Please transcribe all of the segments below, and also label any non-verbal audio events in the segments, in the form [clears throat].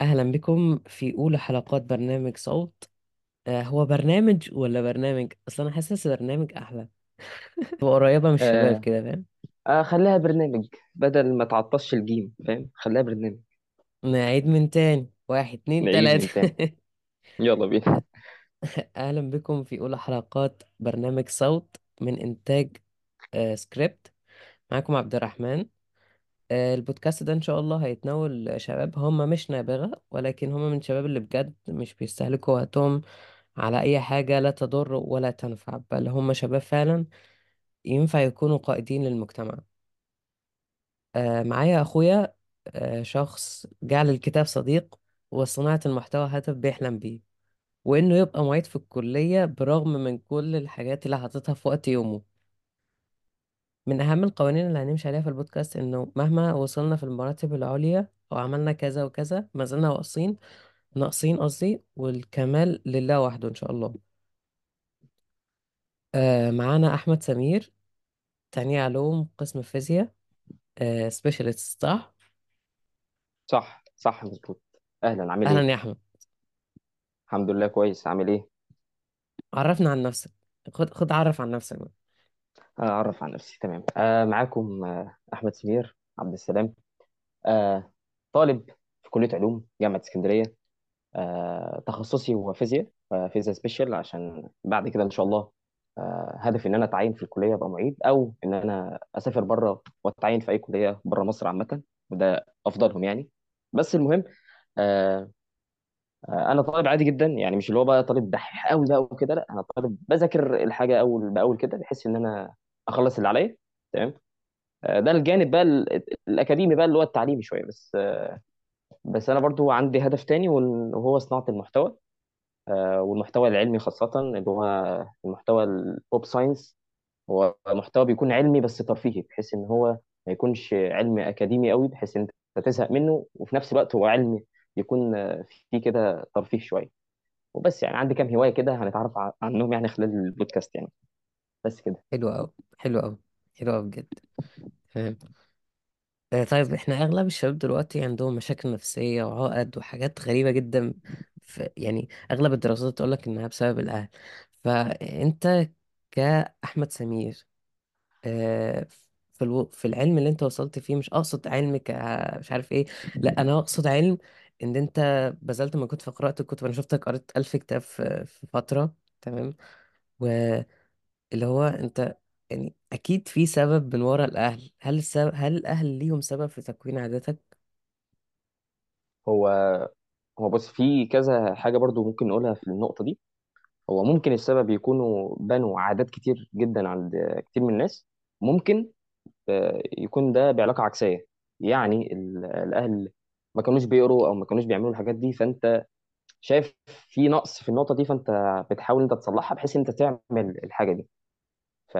أهلا بكم في أولى حلقات برنامج صوت. آه هو برنامج ولا برنامج؟ أصلا أنا حاسس برنامج أحلى. [laughs] تبقى قريبة من الشباب آه كده فاهم؟ آه خليها برنامج بدل ما تعطش الجيم فاهم؟ خليها برنامج. نعيد من تاني. واحد اتنين نعيد تلاتة. من تاني. يلا بينا. [laughs] أهلا بكم في أولى حلقات برنامج صوت من إنتاج آه سكريبت. معاكم عبد الرحمن. البودكاست ده إن شاء الله هيتناول شباب هم مش نابغة ولكن هم من شباب اللي بجد مش بيستهلكوا وقتهم على أي حاجة لا تضر ولا تنفع بل هم شباب فعلا ينفع يكونوا قائدين للمجتمع. آه معايا أخويا آه شخص جعل الكتاب صديق وصناعة المحتوى هدف بيحلم بيه وإنه يبقى معيد في الكلية برغم من كل الحاجات اللي حاططها في وقت يومه. من أهم القوانين اللي هنمشي عليها في البودكاست إنه مهما وصلنا في المراتب العليا أو عملنا كذا وكذا ما زلنا ناقصين ناقصين قصدي والكمال لله وحده إن شاء الله. آه معانا أحمد سمير تانية علوم قسم فيزياء آه سبيشالست صح؟ صح صح مظبوط. أهلا عامل أهلا إيه يا أحمد. الحمد لله كويس عامل إيه؟ عرفنا عن نفسك. خد خد عرف عن نفسك بقى. أعرف عن نفسي تمام. آه معاكم آه أحمد سمير عبد السلام. آه طالب في كلية علوم جامعة اسكندرية. آه تخصصي هو فيزياء آه فيزياء سبيشال عشان بعد كده إن شاء الله آه هدفي إن أنا أتعين في الكلية أبقى معيد أو إن أنا أسافر بره وأتعين في أي كلية بره مصر عامة. وده أفضلهم يعني. بس المهم آه، آه، أنا طالب عادي جدا يعني مش اللي هو بقى طالب دحيح قوي بقى وكده لأ أنا طالب بذاكر الحاجة أول بأول كده بحيث إن أنا أخلص اللي عليا تمام؟ آه، ده الجانب بقى ال- الأكاديمي بقى اللي هو التعليمي شوية بس آه، بس أنا برضو عندي هدف تاني وهو صناعة المحتوى آه، والمحتوى العلمي خاصة اللي هو المحتوى ال pop science هو محتوى بيكون علمي بس ترفيهي بحيث إن هو ما يكونش علم أكاديمي قوي بحيث إن أنت تزهق منه وفي نفس الوقت هو علمي يكون فيه كده ترفيه شوية. وبس يعني عندي كام هواية كده هنتعرف عنهم يعني خلال البودكاست يعني. بس كده. حلو أوي حلو أوي حلو أوي بجد. فاهم آه طيب إحنا أغلب الشباب دلوقتي عندهم مشاكل نفسية وعقد وحاجات غريبة جدا في يعني أغلب الدراسات تقولك إنها بسبب الأهل. فأنت كأحمد سمير آه في. في العلم اللي أنت وصلت فيه مش أقصد علم ك مش عارف إيه لأ أنا أقصد علم إن أنت بذلت مجهود في قراءة الكتب أنا شفتك قريت ألف كتاب في فترة. تمام. اللي هو أنت يعني أكيد في سبب من ورا الأهل. هل السبب هل الأهل ليهم سبب في تكوين عاداتك؟ هو هو بص في كذا حاجة برضو ممكن نقولها في النقطة دي. هو ممكن السبب يكونوا بنوا عادات كتير جدا عند كتير من الناس. ممكن آه، يكون ده بعلاقة عكسية. يعني ال- الأهل ما كانوش بيقروا أو ما كانوش بيعملوا الحاجات دي فأنت شايف في نقص في النقطة دي فأنت بتحاول أنت تصلحها بحيث أنت تعمل الحاجة دي. ف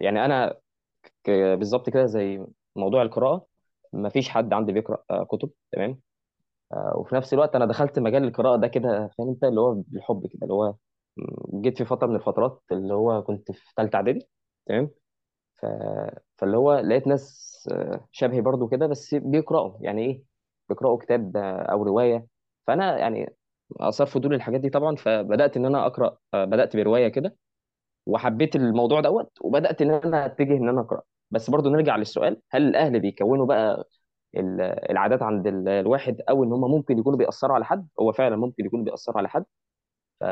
يعني أنا ك- بالظبط كده زي موضوع القراءة ما فيش حد عندي بيقرأ آه، كتب تمام؟ آه، وفي نفس الوقت أنا دخلت مجال القراءة ده كده فاهم أنت؟ اللي هو بالحب كده اللي هو جيت في فترة من الفترات اللي هو كنت في ثالثه إعدادي تمام؟ ف... فاللي هو لقيت ناس آه، شبهي برضو كده بس بيقرأوا يعني إيه؟ بيقرأوا كتاب أو رواية. فأنا يعني آثار فضول الحاجات دي طبعا فبدأت إن أنا أقرأ آه، بدأت برواية كده. وحبيت الموضوع دوت وبدأت إن أنا أتجه إن أنا أقرأ. بس برضو نرجع للسؤال هل الأهل بيكونوا بقى ال- العادات عند ال- الواحد أو إن هم ممكن يكونوا بيأثروا على حد؟ هو فعلا ممكن يكونوا بيأثروا على حد؟ ف...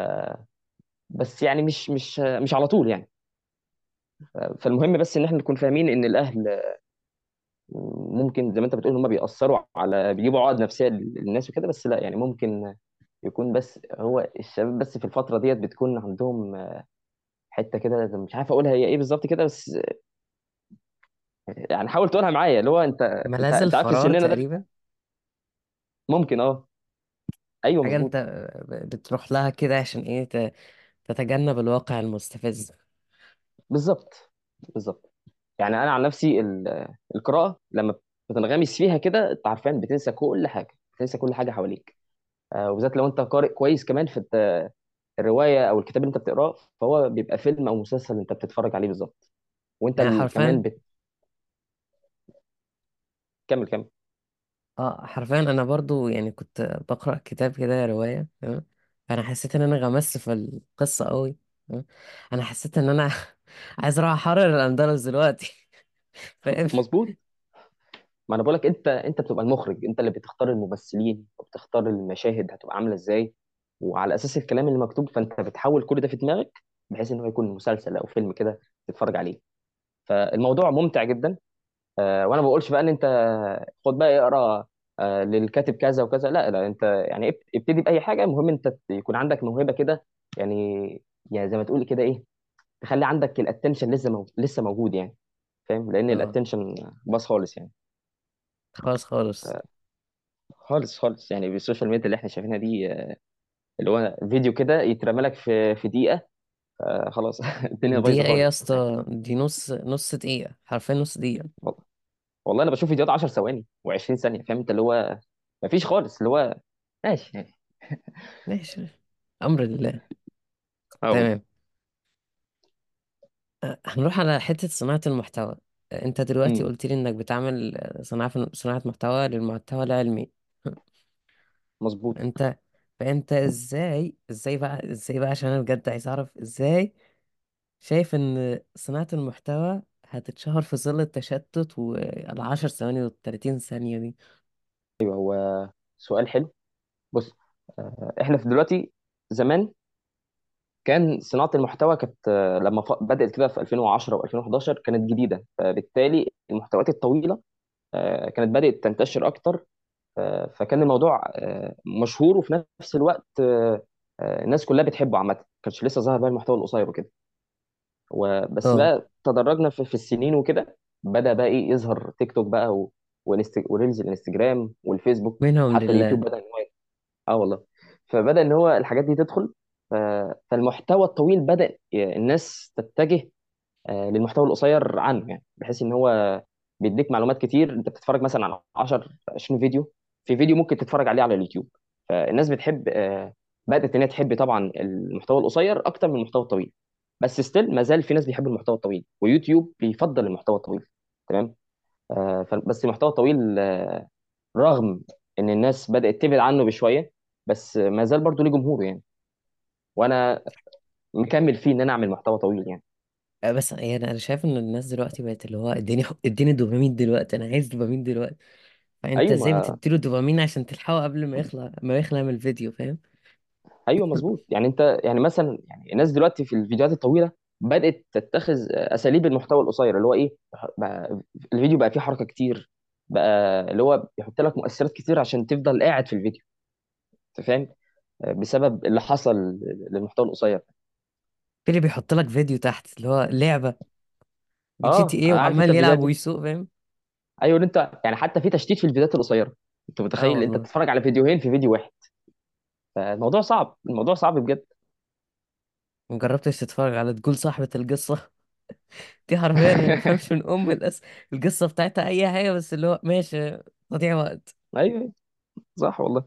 بس يعني مش مش مش على طول يعني. فالمهم بس إن إحنا نكون فاهمين إن الأهل ممكن زي ما أنت بتقول هم بيأثروا على بيجيبوا عقد نفسية للناس وكده بس لأ يعني ممكن يكون بس هو الشباب بس في الفترة ديت بتكون عندهم حتة كده مش عارف أقولها هي إيه بالظبط كده بس يعني حاول تقولها معايا اللي هو أنت أنت ملاذ أنت عارف سننا ده تقريبا؟ ممكن آه. أيوه حاجة مظبوط. أنت بتروح لها كده عشان إيه ت- تتجنب الواقع المستفز. بالظبط بالظبط. يعني أنا عن نفسي ال- القراءة لما بتنغمس فيها كده أنت عارفين بتنسى كل حاجة بتنسى كل حاجة حواليك. آه، وبالذات لو أنت قارئ كويس كمان في الرواية أو الكتاب اللي أنت بتقراه فهو بيبقى فيلم أو مسلسل أنت بتتفرج عليه بالظبط. وأنت يعني ال- كمان حرفيا بتكمل كمل. آه حرفيا أنا برضو يعني كنت بقرأ كتاب كده رواية تمام؟ أنا حسيت إن أنا غمست في القصة قوي تمام؟ أنا حسيت إن أنا [laughs] عايز أروح أحرر الأندلس دلوقتي [laughs] فاهم؟ مظبوط. ما أنا بقول لك أنت أنت بتبقى المخرج أنت اللي بتختار الممثلين وبتختار المشاهد هتبقى عاملة إزاي. وعلى أساس الكلام اللي مكتوب فأنت بتحول كل ده في دماغك بحيث إن هو يكون مسلسل أو فيلم كده تتفرج عليه. فالموضوع ممتع جدا. آه، وأنا ما بقولش بقى إن أنت خد بقى اقرأ آه، للكاتب كذا وكذا. لا لا أنت يعني اب- ابتدي بأي حاجة. المهم أنت يكون عندك موهبة كده يعني يعني زي ما تقول كده إيه تخلي عندك ال attention لسه مو... لسه موجود يعني. فاهم؟ لأن آه. ال attention باظ خالص يعني. خلاص خالص خالص خالص. يعني بال social media اللي إحنا شايفينها دي آه، اللي هو فيديو كده يترمى لك في في دقيقة آه، خلاص [laughs] الدنيا دي بايظه إيه يا خالص. اسطى؟ دي نص نص دقيقة حرفيا نص دقيقة. والله والله أنا بشوف فيديوهات 10 ثواني و20 ثانية فاهم؟ أنت اللي هو مفيش خالص اللي هو ماشي. يعني ماشي. أمر لله آه والله تمام هنروح على حتة صناعة المحتوى. آه، أنت دلوقتي امم قلت لي إنك بتعمل صناعة صناعة محتوى للمحتوى العلمي. مظبوط. أنت فأنت إزاي إزاي بقى إزاي بقى؟ عشان أنا بجد عايز أعرف إزاي شايف إن صناعة المحتوى هتتشهر في ظل التشتت والعشر ثواني والتلاتين ثانية دي؟ أيوه هو سؤال حلو. بص آه، إحنا في دلوقتي زمان كان صناعة المحتوى كانت آه، لما بدأت كده في 2010 و2011 كانت جديدة. فبالتالي المحتويات الطويلة آه، كانت بدأت تنتشر أكتر فكان الموضوع آه، مشهور وفي نفس الوقت آه، آه، الناس كلها بتحبه عامة. ما كانش لسه ظهر بقى المحتوى القصير وكده. وبس آه. بقى تدرجنا في, في السنين وكده بدأ بقى إيه يظهر تيك توك بقى و... والإنست... وريلز الإنستجرام والفيسبوك منهم حتى اليوتيوب لله بدأ إن هو آه والله. فبدأ إن هو الحاجات دي تدخل ف... فالمحتوى الطويل بدأ ي- الناس تتجه آه، للمحتوى القصير عنه يعني. بحيث إن هو بيديك معلومات كتير. أنت بتتفرج مثلا على 10 20 فيديو في فيديو ممكن تتفرج عليه على اليوتيوب. فالناس بتحب آه، بدأت ان هي تحب طبعا المحتوى القصير أكتر من المحتوى الطويل. بس still ما زال في ناس بيحبوا المحتوى الطويل ويوتيوب بيفضل المحتوى الطويل تمام؟ آه، بس المحتوى الطويل آه، رغم إن الناس بدأت تبعد عنه بشوية بس ما زال برضه ليه جمهوره يعني. وأنا مكمل فيه إن أنا أعمل محتوى طويل يعني. بس يعني أنا شايف إن الناس دلوقتي بقت اللي هو اديني اديني دوبامين دلوقتي أنا عايز دوبامين دلوقتي. فانت أيوه إزاي ما بتديله دوبامين عشان تلحقه قبل ما يخلق ما يخلق من الفيديو فاهم؟ أيوه مظبوط. يعني انت يعني مثلا يعني الناس دلوقتي في الفيديوهات الطويلة بدأت تتخذ أساليب المحتوى القصير اللي هو إيه بقى الفيديو بقى فيه حركة كتير بقى اللي هو بيحط لك مؤثرات كتير عشان تفضل قاعد في الفيديو. أنت فاهم؟ بسبب اللي حصل للمحتوى القصير في اللي بيحط لك فيديو تحت اللي هو لعبة GTA إيه عارف انت وعمال الفيديوهات يلعب دي ويسوق فاهم؟ أيوه أنت يعني حتى في تشتيت في الفيديوهات القصيرة. أنت آه متخيل أنت والله بتتفرج على فيديوهين في فيديو واحد. فالموضوع صعب الموضوع صعب بجد. مجربتش تتفرج على تقول صاحبة القصة؟ [laughs] دي حرفيا ما بفهمش من أم الأس... القصة بتاعتها أي حاجة بس اللي هو ماشي تضييع وقت. أيوه صح والله.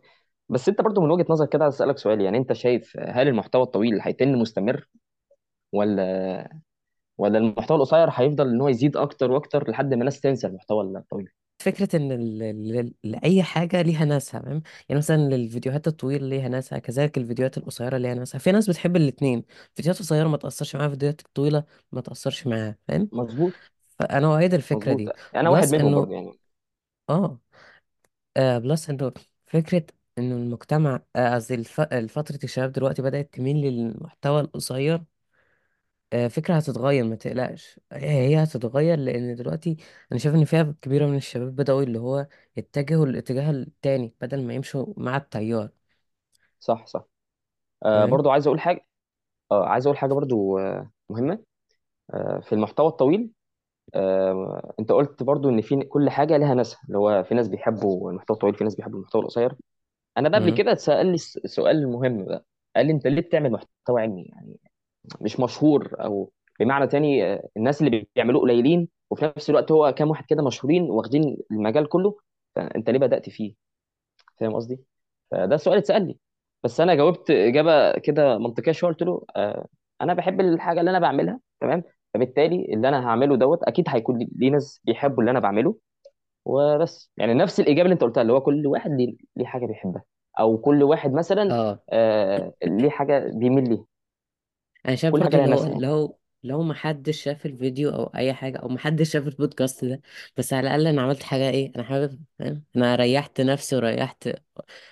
بس أنت برضو من وجهة نظرك كده عايز اسالك سؤال يعني أنت شايف هل المحتوى الطويل هيتم مستمر ولا ولا المحتوى القصير هيفضل إن هو يزيد أكتر وأكتر لحد ما الناس تنسى المحتوى الطويل فكرة إن ال... ال... ال- اي حاجة ليها ناسها فاهم؟ يعني مثلا الفيديوهات الطويلة ليها ناسها كذلك الفيديوهات القصيرة ليها ناسها. في ناس بتحب الاثنين فيديوهات قصيرة ما تأثرش معاها فيديوهات طويلة ما تأثرش معاها فاهم؟ مظبوط. فأنا اؤيد الفكرة مظبوط. دي. أنا واحد plus منهم إنه برضو يعني. آه. آه، plus إنه فكرة إنه المجتمع آه، قصدي الف... فتره الشباب دلوقتي بدأت تميل للمحتوى القصير آه، فكرة هتتغير ما تقلقش. هي هتتغير لأن دلوقتي أنا شايف إن فئة كبيرة من الشباب بدأوا اللي هو يتجهوا الاتجاه التاني بدل ما يمشوا مع التيار. صح صح. آه فاهم؟ برضو عايز أقول حاجة آه عايز أقول حاجة برضو آه مهمة. آه في المحتوى الطويل آه أنت قلت برضو إن في كل حاجة لها ناسها اللي هو في ناس بيحبوا المحتوى الطويل في ناس بيحبوا المحتوى القصير. أنا بقى قبل مم. كده اتسال لي سؤال مهم بقى. قال لي أنت ليه بتعمل محتوى علمي؟ يعني مش مشهور أو بمعنى تاني الناس اللي بيعملوه قليلين وفي نفس الوقت هو كام واحد كده مشهورين واخدين المجال كله فأنت ليه بدأت فيه؟ فاهم قصدي؟ فده سؤال اتسأل لي بس أنا جاوبت إجابة كده منطقية شوية قلت له آه أنا بحب الحاجة اللي أنا بعملها تمام؟ فبالتالي اللي أنا هعمله دوت أكيد هيكون ليه ناس بيحبوا اللي أنا بعمله وبس. يعني نفس الإجابة اللي أنت قلتها اللي هو كل واحد ليه ليه حاجة بيحبها أو كل واحد مثلا آه. آه ليه حاجة بيميل ليها. أنا شايف كل برضو ليها اللي هو ناسها يعني لو لو ما حدش شاف الفيديو أو أي حاجة أو ما حدش شاف البودكاست ده بس على الأقل أنا عملت حاجة إيه أنا حابب فاهم؟ أنا ريحت نفسي وريحت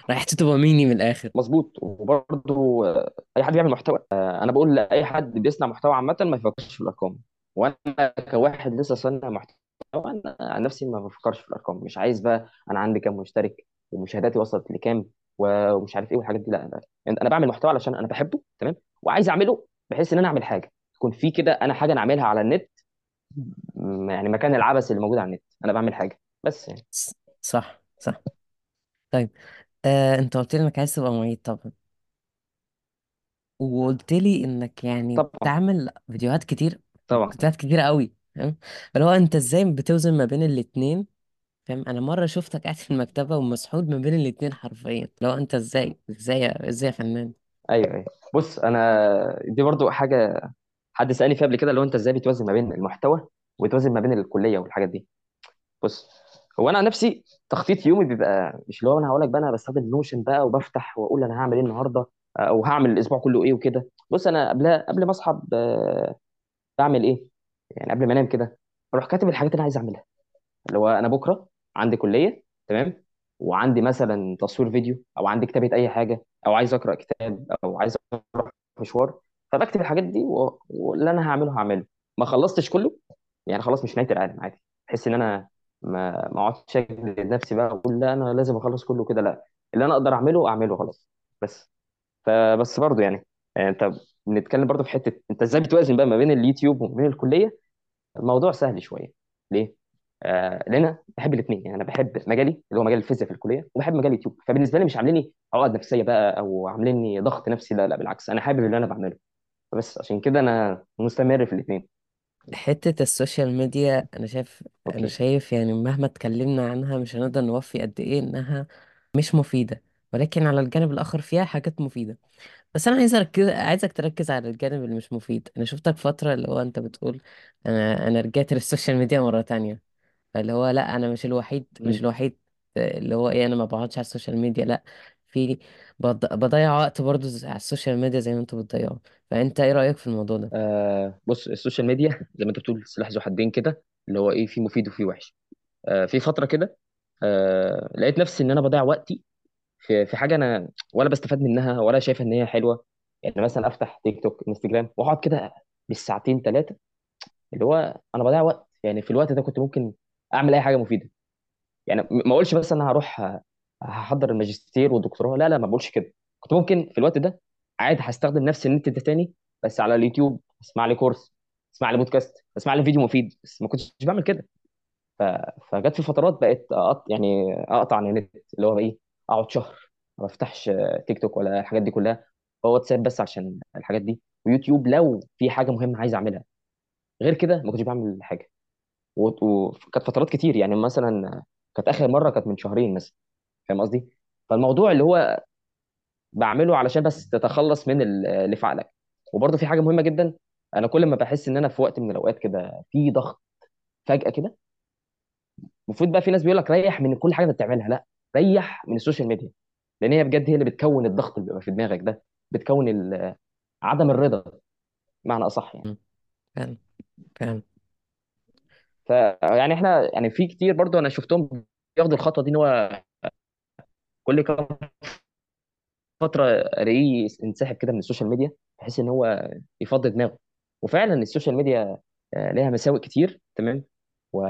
ريحت دوباميني من الآخر. مظبوط. وبرضه آه، أي حد بيعمل محتوى آه، أنا بقول لأي حد بيصنع محتوى عامة ما يفكرش في الأرقام. وأنا كواحد لسه صانع محتوى أنا عن نفسي ما بفكرش في الأرقام. مش عايز بقى أنا عندي كام مشترك ومشاهداتي وصلت لكام و- ومش عارف إيه والحاجات دي. لا أنا بعمل محتوى علشان أنا بحبه تمام؟ وعايز أعمله بحيث إن أنا أعمل حاجة. تكون في كده أنا حاجة أنا اعملها على النت م- يعني مكان العبث اللي موجود على النت. أنا بعمل حاجة. بس يعني. ص- صح صح. طيب آه أنت قلت لي إنك عايز تبقى معيد طبعا وقلت لي إنك يعني طبعا. بتعمل فيديوهات كتير طبعا. فيديوهات كتير قوي فاهم؟ اللي هو أنت إزاي بتوزن ما بين الاتنين فاهم؟ أنا مرة شفتك قاعد في المكتبة ومسحول ما بين الاتنين حرفيا. لو أنت إزاي إزاي إزاي يا فنان؟ أيوه أيوه. بص أنا دي برضو حاجة حد سألني فيها قبل كده هو أنت إزاي بتوازن ما بين المحتوى وتوازن ما بين الكلية والحاجات دي؟ بص هو أنا عن نفسي تخطيط يومي بيبقى مش اللي هو أنا هقول لك بقى أنا بستخدم نوشن بقى وبفتح وأقول أنا هعمل إيه النهارده أو هعمل الأسبوع كله إيه وكده. بص أنا قبل قبل ما أصحى بعمل إيه؟ يعني قبل ما أنام كده أروح كاتب الحاجات اللي أنا عايز أعملها. اللي هو أنا بكرة عندي كلية تمام؟ وعندي مثلا تصوير فيديو أو عندي كتابة أي حاجة. أو عايز أقرأ كتاب أو عايز أروح مشوار فبكتب الحاجات دي واللي أنا هعمله هعمله. ما خلصتش كله يعني خلاص مش نهايه العالم عادي. بحس إن أنا ما ما أقعدش أجلد نفسي بقى وأقول لا أنا لازم أخلص كله كده لا. اللي أنا أقدر أعمله أعمله خلاص بس. فبس برضه يعني يعني أنت بنتكلم برضه في حتة أنت إزاي بتوازن بقى ما بين اليوتيوب وما بين الكلية؟ الموضوع سهل شوية. ليه؟ آه لأن أنا بحب الاثنين يعني أنا بحب مجالي اللي هو مجال الفيزياء في الكلية وبحب مجال اليوتيوب. فبالنسبة لي مش عامليني عقد نفسية بقى أو عامليني ضغط نفسي لا لا بالعكس. أنا حابب اللي أنا بعمله. بس عشان كده أنا مستمر في الاثنين حتة السوشيال ميديا أنا شايف أنا أوكي. شايف يعني مهما اتكلمنا عنها مش هنقدر نوفي قد إيه إنها مش مفيدة. ولكن على الجانب الآخر فيها حاجات مفيدة. بس أنا عايز أركز عايزك تركز على الجانب اللي مش مفيد. أنا شفتك فترة اللي هو أنت بتقول أنا أنا رجعت للسوشيال ميديا مرة تانية. اللي هو لأ أنا مش الوحيد مش مم. الوحيد اللي هو إيه أنا ما بقعدش على السوشيال ميديا لأ في بض- بضيع وقت برضو ز- على السوشيال ميديا زي ما أنتوا بتضيعوا. فأنت إيه رأيك في الموضوع ده؟ آه بص السوشيال ميديا زي ما أنت بتقول سلاح ذو حدين كده اللي هو إيه في مفيد وفي وحش. آه في فترة كده آه لقيت نفسي إن أنا بضيع وقتي في في حاجة أنا ولا بستفاد منها ولا شايفها إن هي حلوة. يعني مثلا أفتح تيك توك إنستجرام وأقعد كده بالساعتين ثلاثة اللي هو أنا بضيع وقت. يعني في الوقت ده كنت ممكن اعمل اي حاجة مفيده. يعني ما اقولش بس أنا هروح هحضر الماجستير والدكتوراه لا لا ما بقولش كده. كنت ممكن في الوقت ده عادي هستخدم نفس النت ده تاني بس على اليوتيوب اسمع لي course اسمع لي بودكاست اسمع لي فيديو مفيد بس ما كنتش بعمل كده. ف... فجت في فترات بقيت أقط... يعني أقطع عن النت اللي هو إيه أقعد شهر ما بفتحش تيك توك ولا الحاجات دي كلها هو واتساب بس عشان الحاجات دي. ويوتيوب لو في حاجة مهمة عايز أعملها. غير كده ما كنتش بعمل حاجة. وكانت فترات كتير يعني مثلا كانت آخر مرة كانت من شهرين مثلا فاهم قصدي؟ فالموضوع اللي هو بعمله علشان بس تتخلص من ال- اللي في عقلك. وبرضه في حاجة مهمة جدا أنا كل ما بحس إن أنا في وقت من الأوقات كده في ضغط فجأة كده المفروض بقى في ناس بيقول لك ريح من كل حاجة أنت بتعملها لا ريح من السوشيال ميديا. لأن هي بجد هي اللي بتكون الضغط اللي بيبقى في دماغك ده بتكون عدم الرضا معنى أصح يعني. مم. فعلا فعلا ف يعني إحنا يعني في كتير برضه أنا شفتهم بياخدوا الخطوة دي إن هو كل كام فترة ألاقيه انسحب كده من السوشيال ميديا بحيث إن هو يفضي دماغه. وفعلا السوشيال ميديا ليها مساوئ كتير تمام؟ و...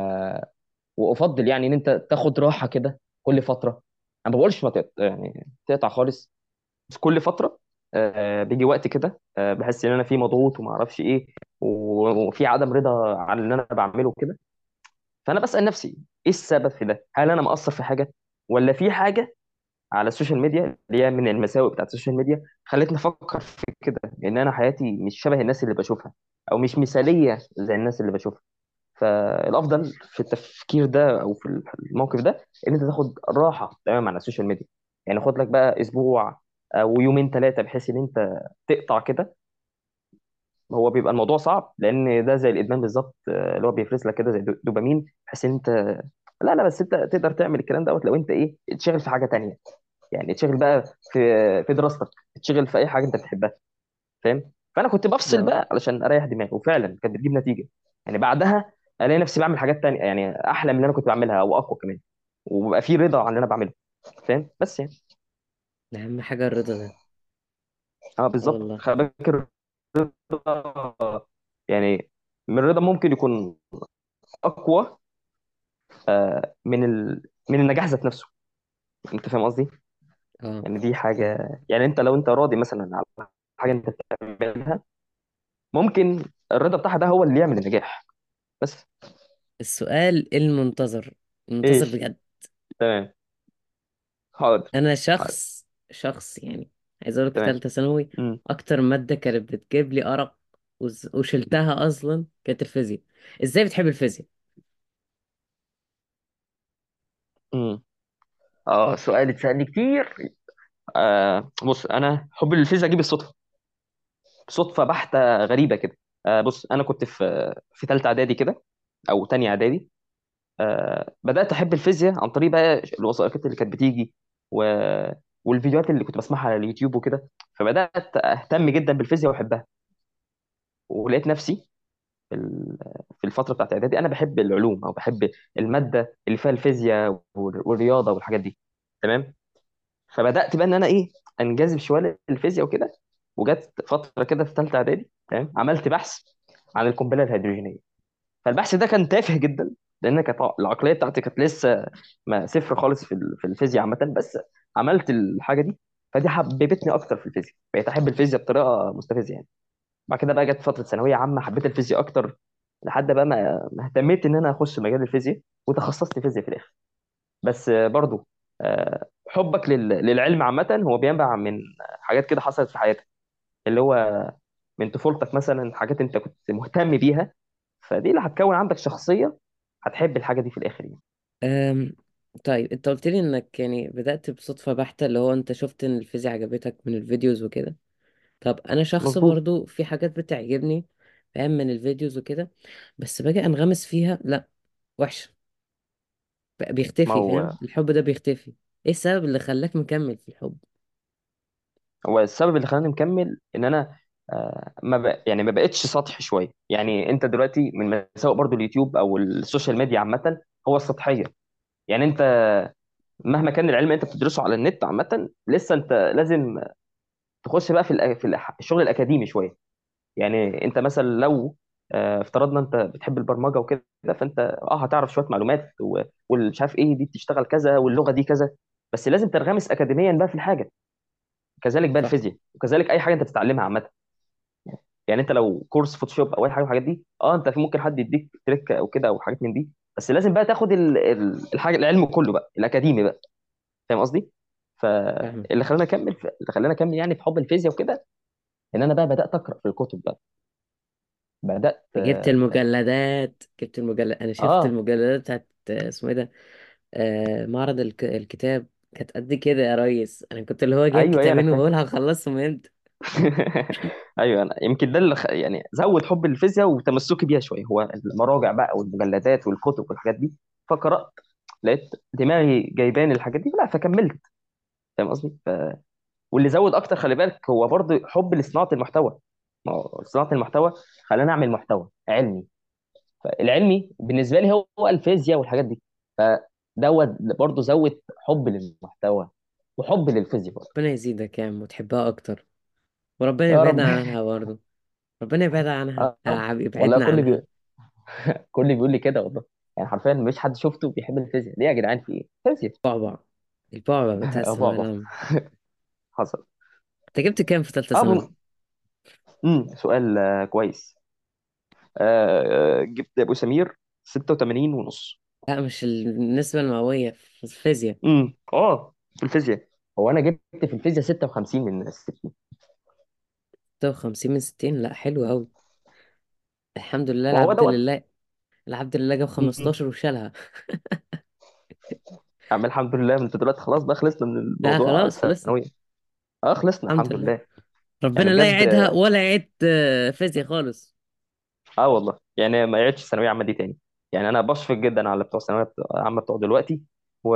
وأفضل يعني إن أنت تاخد راحة كده كل فترة. أنا ما بقولش ما تقطع يعني تقطع خالص. بس كل فترة آه، بيجي وقت كده آه، بحس إن أنا في مضغوط وما أعرفش إيه. وفي عدم رضا عن اللي أنا بعمله كده فأنا بسأل نفسي إيه السبب في ده؟ هل أنا مقصر في حاجة؟ ولا في حاجة على السوشيال ميديا اللي هي من المساوئ بتاعت السوشيال ميديا خلتني أفكر في كده ان أنا حياتي مش شبه الناس اللي بشوفها أو مش مثالية زي الناس اللي بشوفها. فالأفضل في التفكير ده أو في الموقف ده إن أنت تاخد راحة تماما عن السوشيال ميديا. يعني خد لك بقى أسبوع أو يومين ثلاثة بحيث إن أنت تقطع كده هو بيبقى الموضوع صعب لأن ده زي الإدمان بالظبط آه، اللي هو بيفرز لك كده زي دو- دوبامين بحيث إن أنت لا لا بس أنت تقدر تعمل الكلام دوت لو أنت إيه تشتغل في حاجة تانية. يعني تشتغل بقى في في دراستك تشتغل في أي حاجة أنت بتحبها. فاهم؟ فأنا كنت بفصل بقى علشان أريح دماغي وفعلا كانت بتجيب نتيجة. يعني بعدها ألاقي نفسي بعمل حاجات تانية يعني أحلى من اللي أنا كنت بعملها أو أقوى كمان. وبقى في رضا عن اللي أنا بعمله. فاهم؟ بس يعني. ده أهم حاجة الرضا ده. آه آه بالظبط. والله. خلي بالك الرضا يعني من الرضا ممكن يكون أقوى آه، من ال... من النجاح ذات نفسه. أنت فاهم قصدي؟ آه. يعني دي. حاجة يعني أنت لو أنت راضي مثلا على حاجة أنت بتعملها ممكن الرضا بتاعها ده هو اللي يعمل النجاح. بس. السؤال المنتظر. المنتظر بجد. تمام. حاضر. أنا حاضر شخص شخص يعني عايز أقول لك في تمام. ثالثة ثانوي امم أكتر مادة كانت بتجيب لي أرق وز- وشلتها أصلا كانت الفيزياء. إزاي بتحب الفيزياء؟ امم آه سؤال اتسألني كتير. آه بص أنا حب الفيزياء جه بالصدفه صدفة بحتة غريبة كده. آه بص أنا كنت في في ثالثه إعدادي كده أو تانية إعدادي. آه بدأت أحب الفيزياء عن طريق بقى الوثائقيات اللي كانت بتيجي و... والفيديوهات اللي كنت بسمعها على اليوتيوب وكده فبدأت أهتم جدا بالفيزياء وأحبها. ولقيت نفسي في ال- في الفترة بتاعت إعدادي أنا بحب العلوم أو بحب المادة اللي فيها الفيزياء وال- والرياضة والحاجات دي. تمام؟ فبدأت بقى إن أنا إيه أنجذب شوية للفيزياء وكده وجت فترة كده في ثالثه إعدادي تمام؟ عملت بحث عن القنبلة الهيدروجينية. فالبحث ده كان تافه جدا لأن العقلية بتاعتي كانت لسه ما صفر خالص في ال- في الفيزياء عامة بس عملت الحاجة دي فدي حببتني أكتر في الفيزياء بقيت أحب الفيزياء بطريقة مستفزة يعني. بعد كده بقى جت فترة ثانوية عامة حبيت الفيزياء أكتر لحد بقى ما اهتميت إن أنا أخش مجال الفيزياء وتخصصت فيزياء في الآخر. بس برضو آه، حبك لل- للعلم عامة هو بينبع من حاجات كده حصلت في حياتك اللي هو من طفولتك مثلا حاجات أنت كنت مهتم بيها. فدي اللي هتكون عندك شخصيه هتحب الحاجة دي في الآخر يعني. طيب أنت قلت لي إنك يعني بدأت بصدفة بحتة اللي هو أنت شفت إن الفيزياء عجبتك من الفيديوز وكده. طب أنا شخص مظبوط. برضو في حاجات بتعجبني فاهم من ال videos وكده بس باجي أنغمس فيها لأ وحشة. بقى ما بيختفي هو فاهم الحب ده بيختفي. إيه السبب اللي خلاك مكمل في الحب؟ هو السبب اللي خلاني مكمل إن أنا آه، ما بق... يعني ما بقتش سطحي شوية. يعني أنت دلوقتي من مساوئ برضو اليوتيوب أو السوشيال ميديا عامة هو السطحية. يعني انت مهما كان العلم اللي انت بتدرسه على النت عامة لسه انت لازم تخش بقى في الأ- في الشغل الأكاديمي شوية. يعني انت مثلا لو آه، افترضنا انت بتحب البرمجة وكده فانت آه هتعرف شوية معلومات و- والمش عارف إيه دي بتشتغل كذا واللغة دي كذا بس لازم تنغمس اكاديميا بقى في الحاجة. كذلك بقى صح. الفيزياء وكذلك أي حاجة انت بتتعلمها عامة. يعني انت لو course فوتوشوب أو أي حاجة من الحاجات دي آه انت في ممكن حد يديك trick أو كده أو حاجات من دي بس لازم بقى تاخد ال- ال- الحاجة العلم كله بقى الأكاديمي بقى. فاهم قصدي؟ فاللي خلاني أكمل في... اللي خلاني أكمل يعني في حب الفيزياء وكده إن أنا بقى بدأت أقرأ في الكتب بقى. بدأت جبت المجلدات جبت المجلد أنا شفت آه. المجلدات بتاعت اسمه إيه ده؟ آه معرض الك... الكتاب. كانت قد كده يا ريس. أنا كنت اللي هو جايب أيوه أيوه أنا كتابين وبقول هخلصهم إمتى؟ [laughs] أيوه أنا يمكن ده اللي خ... يعني زود حب الفيزياء وتمسكي بيها شوية. هو المراجع بقى والمجلدات والكتب والحاجات دي فقرأت لقيت دماغي جايباني الحاجات دي لا فكملت. فاهم قصدي؟ ف... واللي زود أكتر خلي بالك هو برضه حب لصناعة المحتوى. ما هو صناعة المحتوى خلاني أعمل محتوى علمي. فالعلمي بالنسبة لي هو هو الفيزياء والحاجات دي. فدوت برضه زود حب للمحتوى وحب للفيزياء برضه. ربنا يزيدك يا عم وتحبها أكتر. وربنا يا يبعد رب. عنها برضه. ربنا يبعد عنها [laughs] آه آه، والله يبعدنا كل عنها بي... [laughs] كل بيقول لي كده والله. يعني حرفيا مفيش حد شفته بيحب الفيزياء. ليه يا جدعان في إيه؟ فيزياء. بعبع البعبع [laughs] بتاع آه الثانوية بابا العامة. حصل. انت جبت كام في ثالثة آه ثانوي؟ امم سؤال آه كويس. آه آه، جبت أبو سمير 86 ونص. لا مش النسبة المئوية في الفيزياء. امم آه في الفيزياء. هو أنا جبت في الفيزياء 56 من 60 56 من 60 لا حلو أوي. الحمد لله ما هو العبد دوت. لله العبد لله جاب مم. 15 وشالها. يا [laughs] عم الحمد لله. انت دلوقتي خلاص بقى خلصنا من لا الموضوع. خلاص خلصنا. الثانويه آه خلصنا. الحمد الحمد لله. لله. يعني ربنا لا بجد يعيدها ولا يعيد آه، فيزياء خالص. آه والله. يعني ما يعيدش ثانويه عامه دي تاني. يعني أنا بشفق جدا على بتوع ثانويه عامه بتوع دلوقتي و...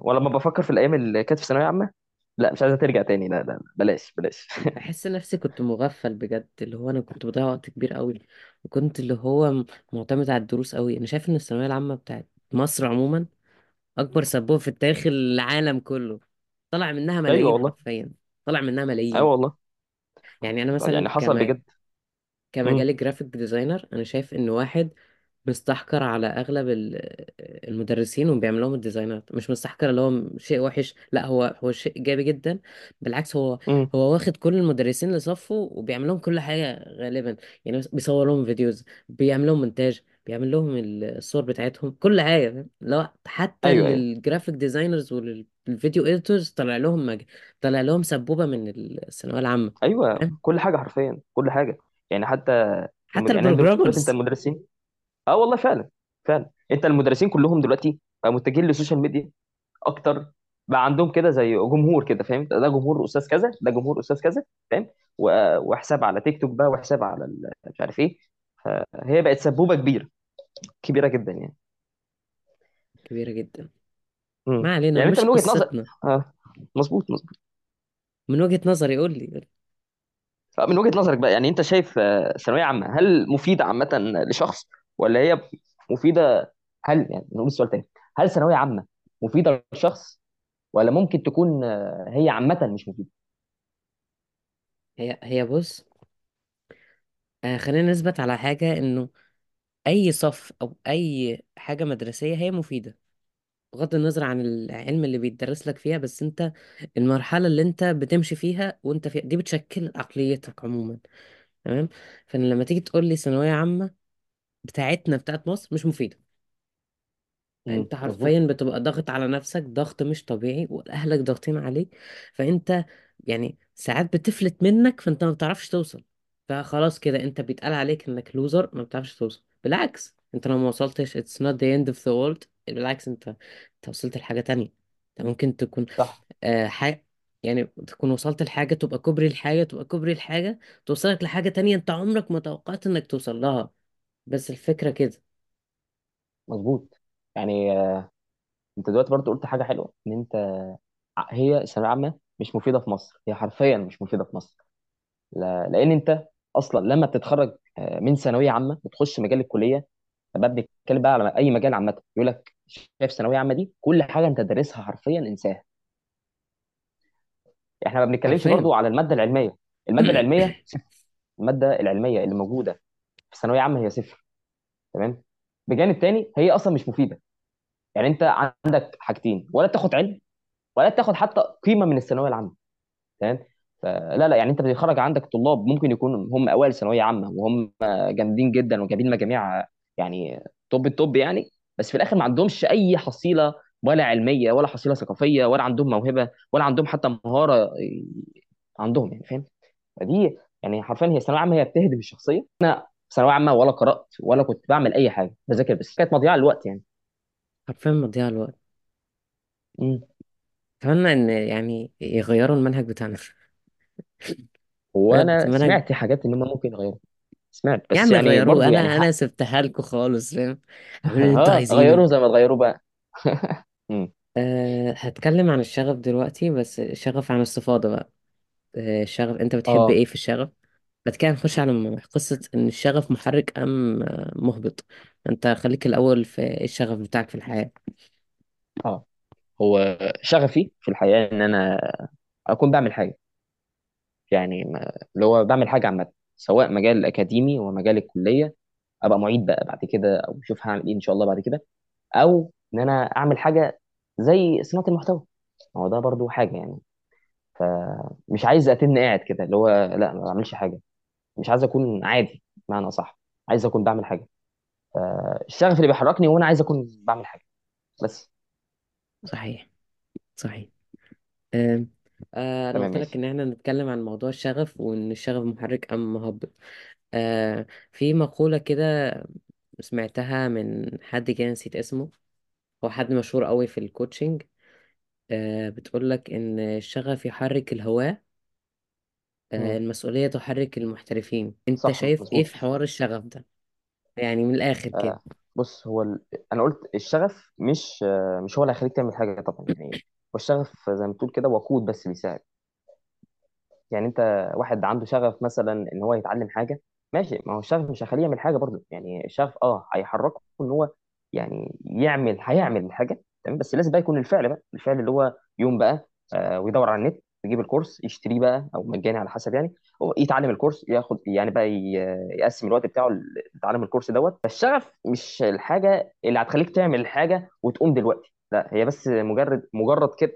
ولما بفكر في الأيام اللي كانت في ثانويه عامه لا مش عايزة ترجع تاني. لا لا لا، بلاش بلاش. بحس نفسي كنت مغفل بجد اللي هو أنا كنت بضيع وقت كبير قوي وكنت اللي هو م- معتمد على الدروس قوي أنا شايف إن الثانوية العامة بتاعت مصر عموما أكبر سبوبة في التاريخ العالم كله. طلع منها أيوه ملايين والله. حرفيا. طلع منها أيوه ملايين والله. يعني أنا مثلا يعني حصل كما بجد. امم كمجال graphic designer أنا شايف إن واحد مستحقر على أغلب ال- المدرسين وبيعمل لهم ال design ات مش مستحقر اللي هو شيء وحش لأ هو هو شيء إيجابي جدا. بالعكس هو هو واخد كل المدرسين اللي صفه وبيعمل لهم كل حاجة غالبا. يعني بس- بيصور لهم videos بيعمل لهم مونتاج بيعمل لهم ال- الصور بتاعتهم كل حاجة. فاهم؟ لو حتى أيوه أيوه. لل graphic designers ولل video editors طلع لهم مج... طلع لهم سبوبة من الثانوية العامة. أيوه فاهم؟ كل حاجة حرفيا كل حاجة. يعني حتى حتى المد... يعني أنا دلوقتي أنت ال programmers المدرسين آه والله فعلا فعلا. أنت المدرسين كلهم دلوقتي بقى متجهين للسوشيال ميديا أكتر بقى عندهم كده زي جمهور كده فاهم؟ ده جمهور أستاذ كذا ده جمهور أستاذ كذا فاهم؟ و- وحساب على تيك توك بقى وحساب على ال- مش عارف إيه. فهي بقت سبوبة كبيرة كبيرة جدا يعني. كبيرة جدا. امم ما علينا يعني أنت مش من وجهة نظر قصتنا آه مظبوط مظبوط. من وجهة نظري قول لي من وجهة نظرك بقى يعني أنت شايف آه، ثانوية عامة هل مفيدة عامة لشخص ولا هي مفيدة؟ هل يعني نقول السؤال تاني هل ثانوية عامة مفيدة للشخص ولا ممكن تكون آه، هي عامة مش مفيدة؟ هي هي بص آه خلينا نثبت على حاجة إنه أي صف أو أي حاجة مدرسية هي مفيدة بغض النظر عن العلم اللي بيتدرس لك فيها بس أنت المرحلة اللي أنت بتمشي فيها وأنت فيها دي بتشكل عقليتك عموما تمام؟ فأنا لما تيجي تقول لي ثانوية عامة بتاعتنا بتاعت مصر مش مفيدة. أنت مظبوط. حرفيا بتبقى ضاغط على نفسك ضغط مش طبيعي وأهلك ضاغطين عليك. فأنت يعني ساعات بتفلت منك فأنت ما بتعرفش توصل. فخلاص كده أنت بيتقال عليك إنك لوزر ما بتعرفش توصل. بالعكس أنت لو ما وصلتش it's not the end of the world. بالعكس أنت أنت وصلت لحاجة تانية. أنت ممكن تكون صح. آه حاجة يعني تكون وصلت لحاجة تبقى كوبري الحاجة تبقى كوبري الحاجة توصلك لحاجة تانية أنت عمرك ما توقعت إنك توصل لها. بس الفكرة كده. مظبوط. يعني آه، انت دلوقتي برضه قلت حاجة حلوة إن أنت ع- هي الثانويه العامه مش مفيدة في مصر. هي حرفيا مش مفيدة في مصر. لا- لأن أنت أصلا لما بتتخرج آه، من ثانوية عامة وتخش مجال الكلية بقى بنتكلم بقى على أي مجال عامة. يقول لك شايف ثانوية عامة دي كل حاجة أنت دارسها حرفيا انساها. إحنا ما بنتكلمش حرفيا. برضو على المادة العلمية. المادة [clears throat] العلمية المادة العلمية اللي موجودة في ثانوية عامة هي صفر تمام؟ بجانب تاني هي أصلا مش مفيدة. يعني أنت عندك حاجتين ولا تاخد علم ولا تاخد حتى قيمة من الثانوية العامة تمام؟ فلا لا يعني أنت بيخرج عندك طلاب ممكن يكونوا هم أوائل ثانوية عامة وهم جامدين جدا وجايبين مجاميع يعني توب التوب يعني بس في الآخر ما عندهمش أي حصيلة ولا علمية ولا حصيلة ثقافية ولا عندهم موهبة ولا عندهم حتى مهارة عندهم يعني فاهم؟ فدي يعني حرفيا هي ثانويه عامه هي بتهدم الشخصية. أنا ثانوية عامة ولا قرأت ولا كنت بعمل أي حاجة بذاكر بس. كانت مضيعة للوقت يعني. حرفيا مضيع الوقت. أتمنى إن يعني يغيروا المنهج بتاعنا. بجد وأنا المنهج سمعت حاجات إن هم ممكن يغيروا. سمعت يا بس عم يعني غيروه برضو يعني أنا أنا حق سبتها لكم خالص فاهم؟ اعملوا اللي أنتوا ها عايزينه. غيروا زي ما تغيروا بقى. [laughs] أه هتكلم عن الشغف دلوقتي بس الشغف عن استفاضة بقى. أه الشغف أنت بتحب آه. إيه في الشغف؟ بعد كده نخش على قصة إن الشغف محرك أم آه، محبط أنت خليك الأول في إيه الشغف بتاعك في الحياة؟ آه هو شغفي في الحياة إن أنا أكون بعمل حاجة. يعني ما- اللي هو بعمل حاجة عامة سواء مجال الاكاديمي ومجال الكلية أبقى معيد بقى بعد كده أو أشوف هعمل إيه إن شاء الله بعد كده. أو إن أنا أعمل حاجة زي صناعة المحتوى. هو ده برضو حاجة يعني. فمش عايز اتن قاعد كده اللي هو لأ ما بعملش حاجة. مش عايز أكون عادي بمعنى صح عايز أكون بعمل حاجة. فالشغف اللي بيحركني وأنا عايز أكون بعمل حاجة. بس. صحيح. صحيح. آه، أنا تمام قلت لك ماشي. إن إحنا نتكلم عن موضوع الشغف وإن الشغف محرك أم مهبط. أه في مقولة كده سمعتها من حد كده نسيت اسمه. هو حد مشهور قوي في الكوتشنج آه بتقول لك إن الشغف يحرك الهواة آه مم. المسؤولية تحرك المحترفين. أنت صح شايف إيه مظبوط. في حوار الشغف ده؟ يعني من الآخر كده. بص هو ال... أنا قلت الشغف مش آه، مش هو اللي هيخليك تعمل حاجة طبعا. يعني هو الشغف زي ما تقول كده وقود بس بيساعد. يعني أنت واحد عنده شغف مثلا إن هو يتعلم حاجة ماشي ما هو الشغف مش هيخليه يعمل حاجة برضه. يعني الشغف آه هيحركه إن هو يعني يعمل هيعمل الحاجة تمام؟ بس لازم بقى يكون الفعل بقى الفعل اللي هو يوم بقى آه ويدور على النت. يجيب الكورس يشتريه بقى أو مجاني على حسب يعني. هو يتعلم الكورس ياخد يعني بقى يقسم الوقت بتاعه لتعلم الكورس دوت. فالشغف مش الحاجة اللي هتخليك تعمل الحاجة وتقوم دلوقتي لا هي بس مجرد مجرد كده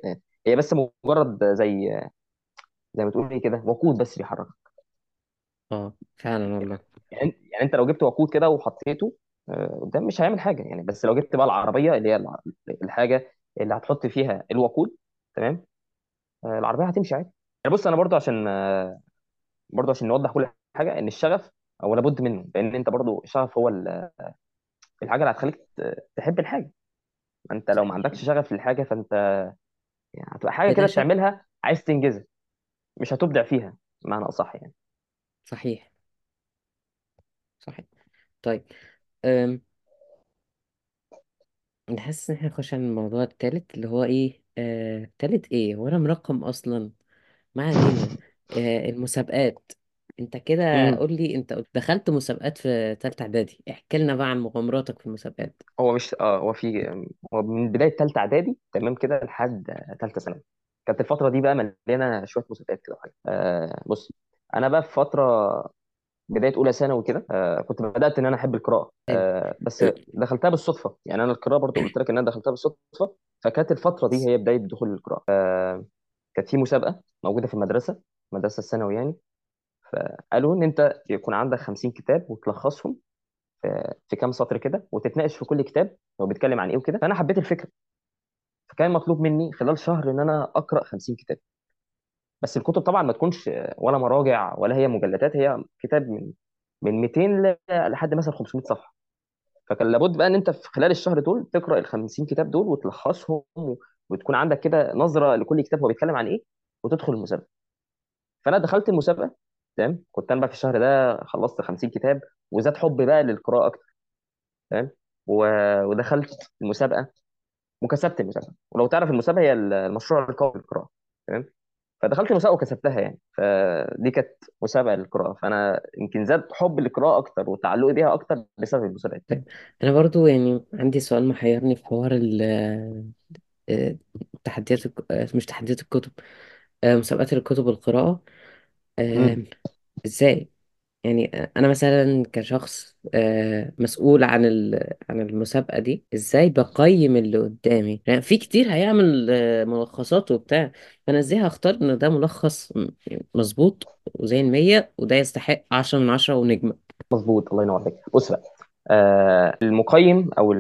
هي بس مجرد زي زي ما تقول إيه كده وقود بس بيحرك آه فعلا والله. يعني يعني أنت لو جبت وقود كده وحطيته آه، قدام مش هيعمل حاجة يعني. بس لو جبت بقى العربية اللي هي الحاجة اللي هتحط فيها الوقود تمام؟ آه، العربية هتمشي عادي. يعني بص أنا برضو عشان آه، برضو عشان نوضح كل حاجة إن الشغف هو لابد منه لأن أنت برضو الشغف هو ال- الحاجة اللي هتخليك ت- تحب الحاجة. أنت لو ما عندكش شغف للحاجة فأنت يعني هتبقى حاجة كده شك بتعملها عايز تنجزها مش هتبدع فيها بمعنى أصح يعني. صحيح. صحيح. طيب أم... نحس إن إحنا نخش على الموضوع التالت اللي هو إيه؟ آه... التالت إيه هو أنا مرقم أصلا. ما علينا. آه... المسابقات. انت كده امم قول لي انت دخلت مسابقات في تالتة إعدادي. احكي لنا بقى عن مغامراتك في المسابقات. هو مش آه هو في هو من بداية ثالثه إعدادي تمام كده لحد ثالثه ثانوي. كانت الفترة دي بقى مليانة شوية مسابقات كده وحاجات. آه بص أنا بقى في فترة بداية أولى ثانوي كده آه كنت بدأت إن أنا أحب القراءة آه بس دخلتها بالصدفة. يعني أنا القراءة برضو قلت لك إن أنا دخلتها بالصدفة فكانت الفترة دي هي بداية دخول القراءة. آه كانت في مسابقة موجودة في المدرسة المدرسة الثانوي يعني. فقالوا إن أنت يكون عندك 50 كتاب وتلخصهم في في كام سطر كده وتتناقش في كل كتاب هو بيتكلم عن إيه وكده. فأنا حبيت الفكرة. فكان مطلوب مني خلال شهر إن أنا أقرأ 50 كتاب. بس الكتب طبعا ما تكونش ولا مراجع ولا هي مجلدات هي كتاب من من 200 ل- لحد مثلا 500 صفحة. فكان لابد بقى إن أنت في خلال الشهر دول تقرأ ال 50 كتاب دول وتلخصهم وتكون عندك كده نظرة لكل كتاب هو بيتكلم عن إيه وتدخل المسابقة. فأنا دخلت المسابقة تمام؟ كنت أنا بقى في الشهر ده خلصت 50 كتاب وزاد حبي بقى للقراءة أكتر تمام؟ ودخلت المسابقة وكسبت المسابقة. ولو تعرف المسابقة هي المشروع القومي للقراءة تمام؟ فدخلت المسابقة وكسبتها يعني. فدي كانت مسابقة للقراءة. فأنا يمكن زاد حب القراءة أكتر وتعلقي بيها أكتر بسبب المسابقات طيب أنا برضو يعني عندي سؤال محيرني في حوار ال آه، تحديات الك- آه، مش تحديات الكتب آه، مسابقات الكتب القراءة آه، امم إزاي؟ يعني أنا مثلا كشخص آه، مسؤول عن عن المسابقة دي إزاي بقيم اللي قدامي؟ يعني في كتير هيعمل آه، ملخصات وبتاع فأنا إزاي هختار إن ده ملخص مظبوط وزي المية وده يستحق عشرة من عشرة ونجمة؟ مظبوط الله ينور عليك. بص بقى آه المقيم أو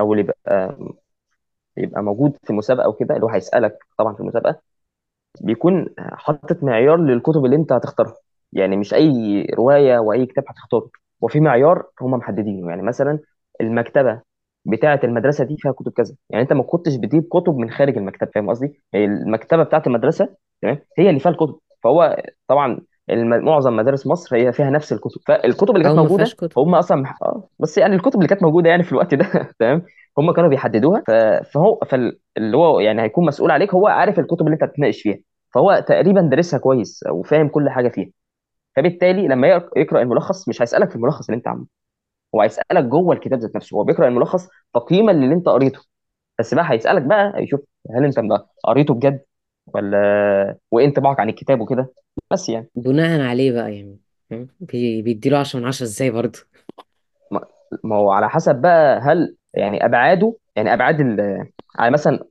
أو اللي يبقى يبقى موجود في المسابقه أو كده اللي هو هيسألك طبعا في المسابقة بيكون حاطط معيار للكتب اللي أنت هتختارها. يعني مش أي رواية وأي كتاب هتختاره وفي معيار هم محددينه. يعني مثلا المكتبة بتاعة المدرسة دي فيها كتب كذا. يعني أنت ما كنتش بتجيب كتب من خارج المكتبه فاهم قصدي؟ يعني المكتبة بتاعة المدرسة تمام هي اللي فيها الكتب. فهو طبعا الم- معظم مدارس مصر هي فيها نفس الكتب. فالكتب اللي أو كانت ما فيهاش موجوده كتب. هم أصلا مح... آه بس يعني الكتب اللي كانت موجودة يعني في الوقت ده [laughs] تمام هم كانوا بيحددوها. ف... فهو فاللي هو يعني هيكون مسؤول عليك هو عارف الكتب اللي أنت هتتناقش فيها. فهو تقريبا دارسها كويس وفاهم كل حاجة فيها. فبالتالي لما يق- يقرأ الملخص مش هيسألك في الملخص اللي انت عامله. هو هيسألك جوه الكتاب ذات نفسه. هو بيقرأ الملخص تقييما للي انت قريته. بس بقى هيسألك بقى يشوف هل انت بقى قريته بجد ولا وايه انطباعك عن الكتاب وكده. بس يعني. بناء عليه بقى يعني؟ بي- بيديله عشرة من عشرة إزاي برضه؟ ما ما هو على حسب بقى هل يعني ابعاده يعني أبعاد ال على مثلا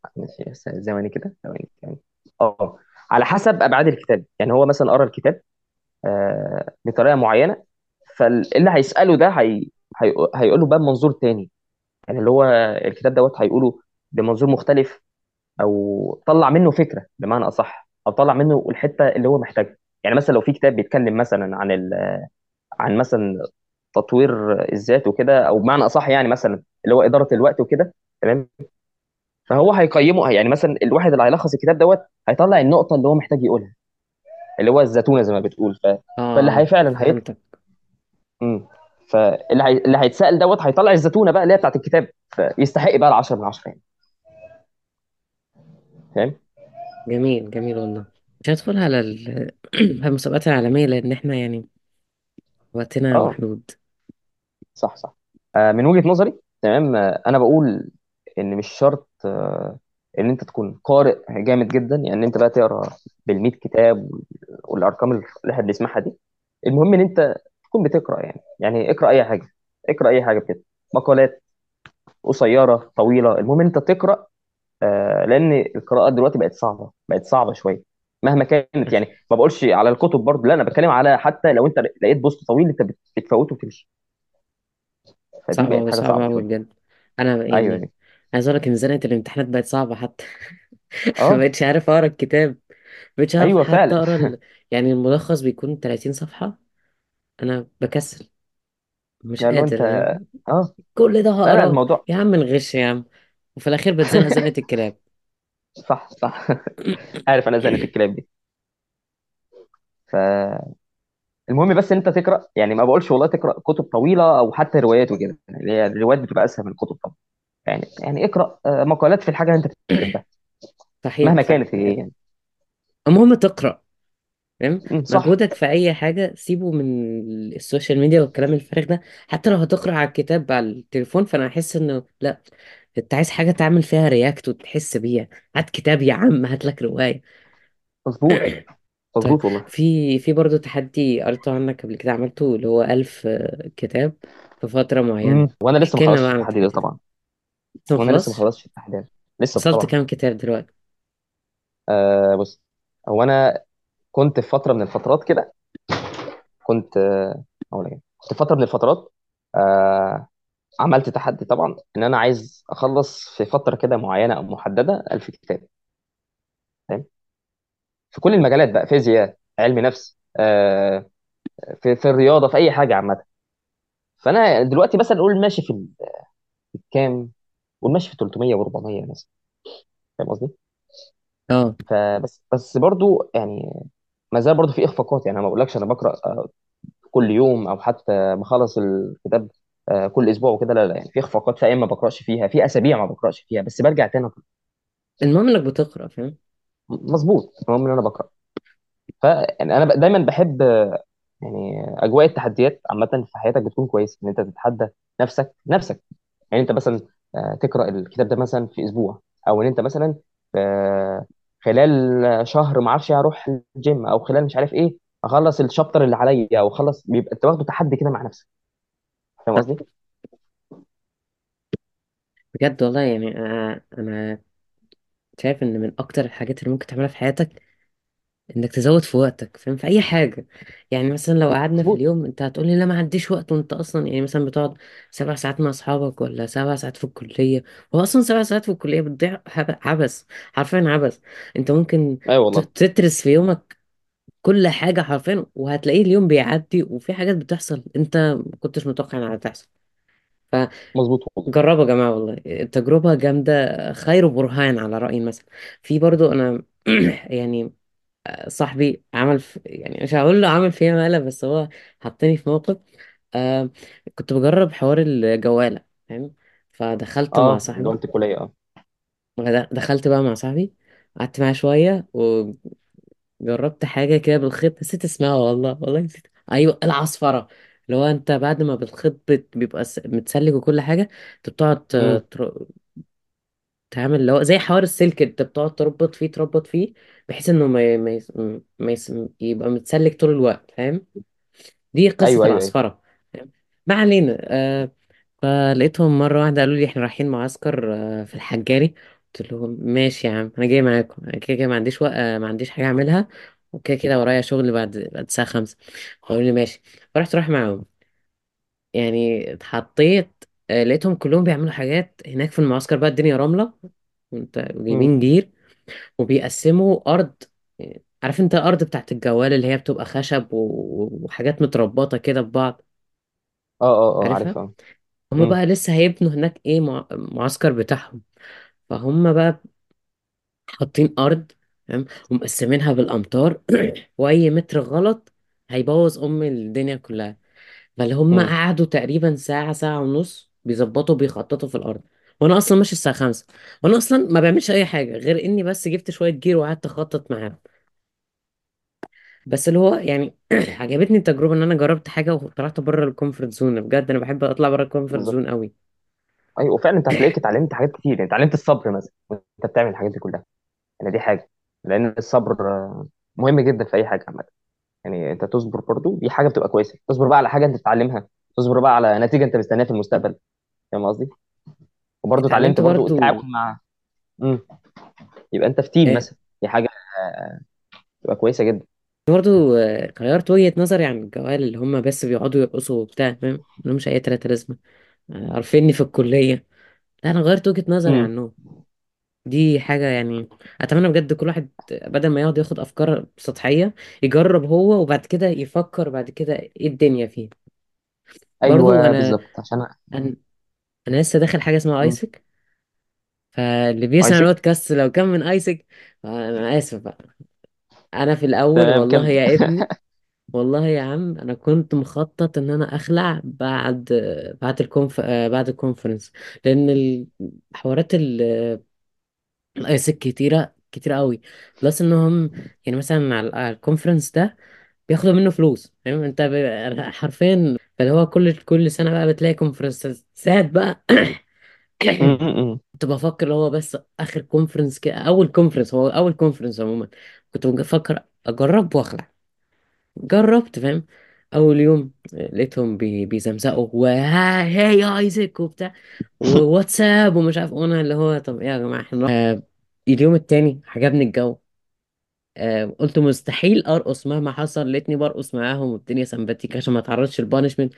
ثواني كده. ثواني ثواني آه. على حسب أبعاد الكتاب. يعني هو مثلا قرأ الكتاب بطريقة معينة. فاللي هيسأله ده هي... هي... هيقول له بقى بمنظور تاني. يعني اللي هو الكتاب دوت هيقوله بمنظور مختلف أو طلع منه فكرة بمعنى أصح أو طلع منه الحتة اللي هو محتاجها. يعني مثلا لو في كتاب بيتكلم مثلا عن ال... عن مثلا تطوير الذات وكده أو بمعنى أصح يعني مثلا اللي هو إدارة الوقت وكده تمام؟ فهو هيقيمه يعني مثلا الواحد اللي هيلخص الكتاب دوت هيطلع النقطة اللي هو محتاج يقولها. اللي هو الزتونة زي ما بتقول ف... آه فاللي هي فعلا فهمتك. فاللي هي... اللي هيتسأل دوت هيطلع الزتونة بقى اللي هي بتاعت الكتاب فيستحق بقى ال 10 من 10 يعني. فاهم؟ جميل جميل والله. مش هدخل على ال- [clears throat] المسابقات العالمية لأن إحنا يعني وقتنا آه. محدود. صح صح. آه من وجهة نظري تمام آه أنا بقول إن مش شرط آه إن أنت تكون قارئ جامد جدا يعني أنت بقى تقرأ بال 100 كتاب والأرقام اللي إحنا بنسمعها دي. المهم إن أنت تكون بتقرأ يعني. يعني اقرأ أي حاجة اقرأ أي حاجة كده مقالات قصيرة طويلة. المهم أنت تقرأ آه لأن القراءات دلوقتي بقت صعبة بقت صعبة شوية. مهما كانت يعني ما بقولش على الكتب برضه لا أنا بتكلم على حتى لو أنت لقيت بوست طويل أنت بت- بتفوته وتمشي فدي صعبة بقت أوي حاجة صعبة صعبة أوي شوية. بجد. أنا أيوه يعني يعني عايز أقول لك إن زنقة الامتحانات بقت صعبة حتى. [laughs] آه. مبقتش عارف أقرأ الكتاب. مبقتش عارف أيوه حتى فعلا. أقرأ ال... [laughs] يعني الملخص بيكون 30 صفحة. أنا بكسل. مش يعني لو انت قادر فاهم؟ آه. كل ده لا لا هقراه. الموضوع يا عم الغش يا عم. وفي الأخير بتزنق زنقة الكلاب. صح صح. [laughs] عارف أنا زنة الكلاب دي. فالمهم بس إن أنت تقرأ يعني ما بقولش والله تقرأ كتب طويلة أو حتى روايات وكده. يعني هي الروايات بتبقى أسهل من الكتب طبعا. يعني يعني اقرأ آه، مقالات في الحاجة اللي انت بتحبها. [clears throat] صحيح مهما صح كانت هي إيه يعني. المهم تقرأ فاهم؟ مجهودك في أي حاجة سيبه من السوشيال ميديا والكلام الفارغ ده. حتى لو هتقرأ على الكتاب على التليفون فأنا احس إنه لا أنت عايز حاجة تعمل فيها react وتحس بيها. هات كتاب يا عم هات لك رواية. مظبوط [clears throat] طيب مظبوط والله. في في برضه تحدي قريته عنك قبل كده عملته اللي هو ألف آه، كتاب في فترة معينة. مم. وأنا لسه ما احكي لنا بقى خلصتش عن التحدي ده التحدي ده طبعا. لسه ما وأنا لسه ما خلصش خلصتش التحدي ده لسه وصلت طبعا كام كتاب دلوقتي؟ آه بص هو أنا كنت في فترة من الفترات كده كنت آه، أقول لك إيه؟ كنت في فترة من الفترات آه عملت تحدي طبعا إن أنا عايز أخلص في فترة كده معينة أو محددة 1000 كتاب. فاهم في كل المجالات بقى فيزياء علم نفس آه في في الرياضة في أي حاجة عامة. فأنا دلوقتي مثلا نقول ماشي في الكام قول ماشي في 300 و400 مثلا. فاهم قصدي؟ آه. فبس بس برضو يعني ما زال برضو في إخفاقات. يعني أنا ما بقولكش أنا بقرأ آه، كل يوم أو حتى بخلص الكتاب آه، كل أسبوع وكده. لا لا يعني في إخفاقات في أيام ما بقرأش فيها في أسابيع ما بقرأش فيها بس برجع تاني. أقرأ. المهم إنك بتقرأ فاهم؟ مظبوط. المهم إن أنا بقرأ. ف يعني أنا ب- دايما بحب آه، يعني أجواء التحديات عامة في حياتك بتكون كويس إن أنت تتحدى نفسك نفسك. يعني أنت مثلا تقرأ الكتاب ده مثلا في أسبوع أو إن أنت مثلا آه، خلال شهر ما أعرفش هروح الجيم أو خلال مش عارف إيه أخلص الشابتر اللي عليا أو أخلص بيبقى أنت واخده تحدي كده مع نفسك فاهم قصدي؟ بجد والله يعني أنا أنا شايف إن من أكتر الحاجات اللي ممكن تعملها في حياتك إنك تزود في وقتك فاهم؟ في أي حاجة. يعني مثلا لو قعدنا في مظبوط اليوم أنت هتقولي لا ما عنديش وقت وأنت أصلا يعني مثلا بتقعد سبع ساعات مع أصحابك ولا سبع ساعات في الكلية؟ هو أصلا سبع ساعات في الكلية بتضيع هب- عبث حرفيا عبث. أنت ممكن أيوه ت- والله. تدرس في يومك كل حاجة حرفيا وهتلاقيه اليوم بيعدي وفي حاجات بتحصل أنت ما كنتش متوقع إنها تحصل. مظبوط والله. فجربوا يا جماعة والله. التجربه جامدة خير برهان على راي مثلا. في برضو أنا [clears throat] يعني صاحبي عمل في يعني مش هقول له عمل فيها مقلب بس هو حطني في موقف آه كنت بجرب حوار الجوالة فاهم؟ فدخلت مع آه صاحبي. جوانت الكليه آه. دخلت بقى مع صاحبي قعدت معاه شوية وجربت حاجة كده بالخيط نسيت اسمها والله والله نسيت. أيوة العصفرة. اللي هو أنت بعد ما بالخيط بت- بيبقى س- متسلك وكل حاجة أنت بتقعد امم تعمل اللي هو زي حوار السلك أنت بتقعد تربط فيه تربط فيه بحيث إنه ما ي- ما يس- ما يس- يبقى متسلك طول الوقت فاهم؟ دي قصة أيوه أيوه أيوه. العصفرة ما علينا. آه فلقيتهم مرة واحدة قالوا لي إحنا رايحين معسكر آه في الحجاري. قلت لهم ماشي يا عم أنا جاي معاكم أنا كده كده ما عنديش وق... آه ما عنديش حاجة أعملها وكده كده ورايا شغل بعد بعد الساعة خمسة. قالوا لي ماشي. فرحت رايح معاهم. يعني اتحطيت آه لقيتهم كلهم بيعملوا حاجات هناك في المعسكر بقى الدنيا رملة وانت جايبين جير وبيقسموا أرض عارف انت الأرض بتاعت الجوال اللي هي بتبقى خشب و- وحاجات متربطة كده ببعض؟ آه آه آه عارفها؟ عارف هما امم بقى لسه هيبنوا هناك إيه مع... معسكر بتاعهم. فهم بقى حاطين أرض تمام؟ ومقسمينها بالأمتار [clears throat] وأي متر غلط هيبوظ أم الدنيا كلها. فاللي هم مم. قعدوا تقريبا ساعة ساعة ونص بيظبطوا بيخططوا في الأرض. وأنا أصلا ماشي الساعة خمسة. وأنا أصلا ما بعملش أي حاجة غير إني بس جبت شوية جير وقعدت أخطط معاهم. بس اللي هو يعني [clears throat] عجبتني التجربة إن أنا جربت حاجة وطلعت بره ال comfort zone. بجد أنا بحب أطلع بره ال comfort بالظبط. zone قوي أيوه وفعلا أنت هتلاقيك اتعلمت حاجات كتير. يعني اتعلمت الصبر مثلا وأنت بتعمل الحاجات دي كلها. يعني دي حاجة. لأن الصبر آه، مهم جدا في أي حاجة عامة. يعني أنت تصبر برضو دي حاجة بتبقى كويسة. تصبر بقى على حاجة أنت تتعلمها تصبر بقى على نتيجة أنت مستنيها في المستقبل. فاهم قصدي؟ وبرضو اتعلمت اتعلمت برضو برضو التعاون مع امم يبقى انت في تيم آه، مثلا دي حاجة تبقى كويسة جدا. برضو آه، غيرت وجهة نظري عن الجوال اللي هم بس بيقعدوا يرقصوا وبتاع فاهم؟ ملهمش أي تلاتة لازمة. آه، عارفيني في الكلية. لا أنا غيرت وجهة نظري امم عنهم. دي حاجة يعني أتمنى بجد كل واحد بدل ما يقعد ياخد أفكار سطحية يجرب هو وبعد كده يفكر بعد كده إيه الدنيا فيه. برضو أيوه أنا بالظبط. عشان أنا, أنا لسه داخل حاجة اسمها أيسك. فاللي بيسمع آيسك؟ البودكاست لو كان من أيسك أنا آسف بقى. أنا في الأول تمام والله كمل. يا [laughs] ابني والله يا عم أنا كنت مخطط إن أنا أخلع بعد بعد ال conf بعد ال conference. لأن الحوارات ال AIESEC كتيرة كتيرة قوي plus إنهم يعني مثلا على على ال conference ده بياخدوا منه فلوس فاهم؟ أنت ب... حرفيا فاللي هو كل كل سنة بقى بتلاقي conferenceات بقى. [coughs] كنت بفكر اللي هو بس آخر conference كده أول conference هو أول conference عموما. كنت بفكر أجرب وأخلع. جربت فاهم؟ أول يوم لقيتهم بي بيزمزقوا وها هي يا AIESEC وبتاع. وواتساب [laughs] ومش عارف أنا اللي هو طب إيه يا جماعة إحنا نروح. آه اليوم التاني عجبني الجو. آه قلت مستحيل أرقص مهما حصل لقيتني برقص معاهم والدنيا سمباتيك عشان ما اتعرضش لل punishment.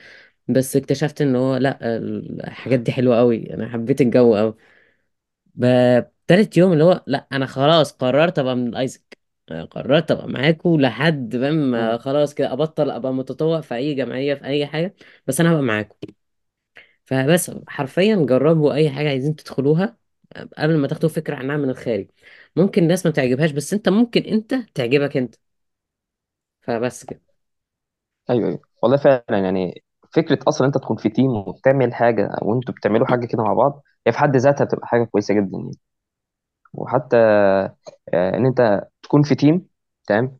بس اكتشفت إن هو لأ الحاجات دي حلوة قوي أنا حبيت الجو قوي بتالت يوم اللي هو لأ أنا خلاص قررت أبقى من الايزك قررت أبقى معاكم لحد فاهم ما خلاص كده أبطل أبقى متطوع في أي جمعية في أي حاجة. بس أنا هبقى معاكم فبس حرفيا جربوا أي حاجة عايزين تدخلوها. قبل ما تاخدوا فكرة عنها من الخارج. ممكن الناس ما تعجبهاش بس انت ممكن انت تعجبك انت. فبس كده. أيوه أيوه. والله فعلا يعني فكرة أصلا أنت تكون في تيم وبتعمل حاجة وانتوا بتعملوا حاجة كده مع بعض هي في حد ذاتها بتبقى حاجة كويسة جدا يعني. وحتى آه، إن أنت تكون في تيم تمام؟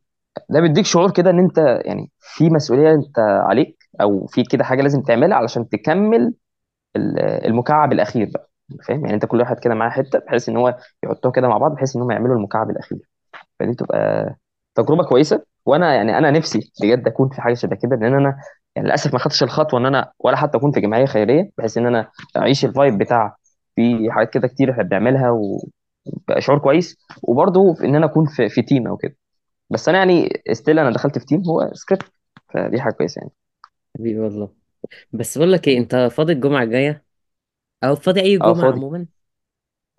ده بيديك شعور كده إن أنت يعني في مسؤولية أنت عليك أو في كده حاجة لازم تعملها علشان تكمل ال- المكعب الأخير بقى. فاهم؟ يعني انت كل واحد كده معاه حتة بحيث ان هو يحطهم كده مع بعض بحيث ان هم يعملوا المكعب الأخير. فدي تبقى تجربة كويسة. وأنا يعني أنا نفسي بجد أكون في حاجة شبه كده لأن أنا يعني للأسف ما خدتش الخطوة إن أنا ولا حتى أكون في جمعية خيرية بحيث إن أنا أعيش ال vibe بتاع في حاجات كده كتير إحنا بنعملها وبقى شعور كويس. وبرضه في إن أنا أكون في, في team أو كده. بس أنا يعني still أنا دخلت في team هو سكريبت فدي حاجة كويسة يعني. حبيبي والله. بس بقول لك إيه أنت فاضي الجمعة الجاية؟ أو فاضي أي آه جمعة فاضي. عموما؟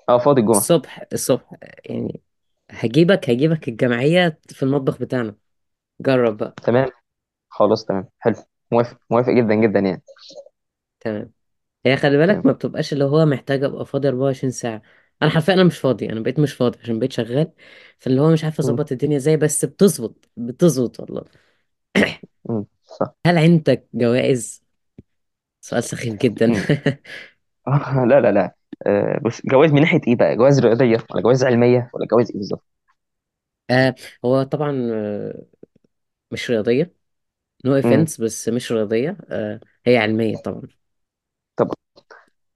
آه فاضي الجمعه الصبح الصبح يعني هجيبك هجيبك الجمعية في المطبخ بتاعنا. جرب بقى. تمام. خلاص تمام. حلو. موافق موافق جدا جدا يعني. تمام. هي خلي بالك تمام. ما بتبقاش اللي هو محتاج أبقى فاضي 24 ساعة. أنا حرفيا أنا مش فاضي. أنا بقيت مش فاضي عشان بقيت شغال. فاللي هو مش عارف مم. أظبط الدنيا إزاي بس بتظبط بتظبط والله. مم. صح. هل عندك جوائز؟ سؤال سخيف جدا. مم. [laughs] آه لا لا لا. آه بص جواز من ناحية إيه بقى؟ جواز رياضية ولا جواز علمية ولا جواز إيه بالظبط؟ آه هو طبعا آه مش رياضية. no مم. offense بس مش رياضية. آه هي علمية طبعا. طب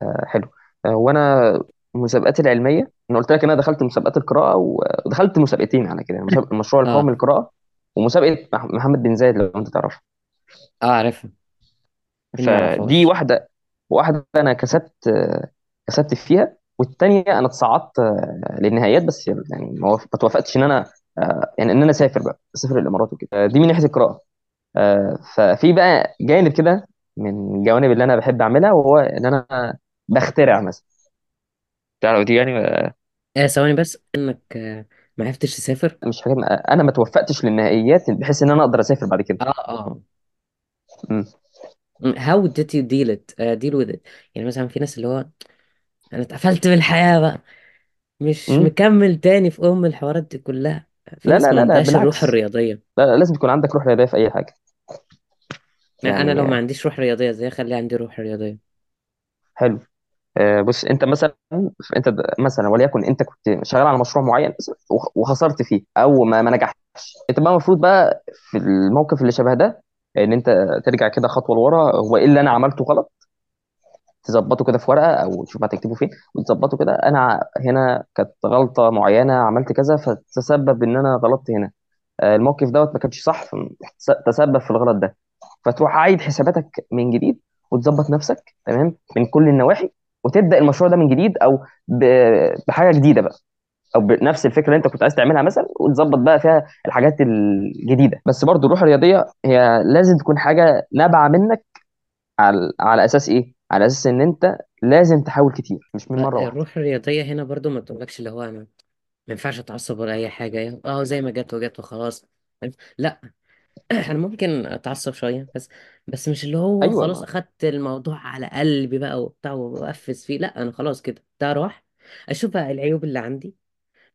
آه حلو. آه وأنا المسابقات العلمية أنا قلت لك أنا دخلت مسابقات القراءة و- ودخلت مسابقتين على كده مسابقة المشروع [laughs] القومي آه. للقراءه ومسابقة مح- محمد بن زايد لو أنت تعرفها. آه عارفها. مين ما فدي يعرفهاش واحدة واحدة أنا كسبت كسبت فيها والتانية أنا اتصعدت آه، للنهائيات بس يعني ما توافقتش إن أنا آه، يعني إن أنا أسافر بقى أسافر الإمارات وكده. آه، دي من ناحية القراءة. ففي بقى جانب كده من الجوانب اللي أنا بحب أعملها وهو إن أنا بخترع مثلا. تعرف دي يعني؟ آه، ثواني بس إنك آه ما عرفتش تسافر؟ مش حاجة أنا ما توفقتش للنهائيات بحيث إن أنا أقدر أسافر بعد كده. آه آه. How did you deal it uh, deal with it? يعني مثلا في ناس اللي هو أنا اتقفلت من الحياة بقى مش مم. مكمل تاني في أم الحوارات دي كلها. في لا ناس لا ما لا لا عندهاش الروح بالعكس. الرياضية. لا لا لازم يكون عندك روح رياضية في أي حاجة. أنا لو يعني ما عنديش روح رياضية إزاي اخلي عندي روح رياضية. حلو. آه، بص أنت مثلا أنت د- مثلا وليكن أنت كنت شغال على مشروع معين مثلاً وخ- وخسرت فيه أو ما ما نجحتش. أنت بقى المفروض بقى في الموقف اللي شبه ده إن أنت ترجع كده خطوة لورا هو إيه اللي أنا عملته غلط؟ تظبطه كده في ورقة أو تشوف هتكتبه فين. وتظبطه كده أنا هنا كانت غلطة معينة عملت كذا فتسبب إن أنا غلطت هنا. آه، الموقف دوت ما كانش صح تسبب في الغلط ده. فتروح عايد حساباتك من جديد وتظبط نفسك تمام من كل النواحي وتبدأ المشروع ده من جديد أو بحاجة جديدة بقى. أو بنفس الفكرة اللي أنت كنت عايز تعملها مثلا وتظبط بقى فيها الحاجات الجديدة. بس برضو الروح الرياضية هي لازم تكون حاجة نابعة منك على على أساس إيه؟ على أساس إن أنت لازم تحاول كتير مش من مرة واحدة. الروح الرياضية هنا برضو ما تقولكش اللي هو أنا ما ينفعش اتعصب ولا أي حاجة آه زي ما جت وجت وخلاص. لا [clears throat] أنا ممكن أتعصب شوية بس بس مش اللي هو أيوه. خلاص ما أخدت الموضوع على قلبي بقى وبتاع وافس فيه لا أنا خلاص كده ده راح. أشوف بقى العيوب اللي عندي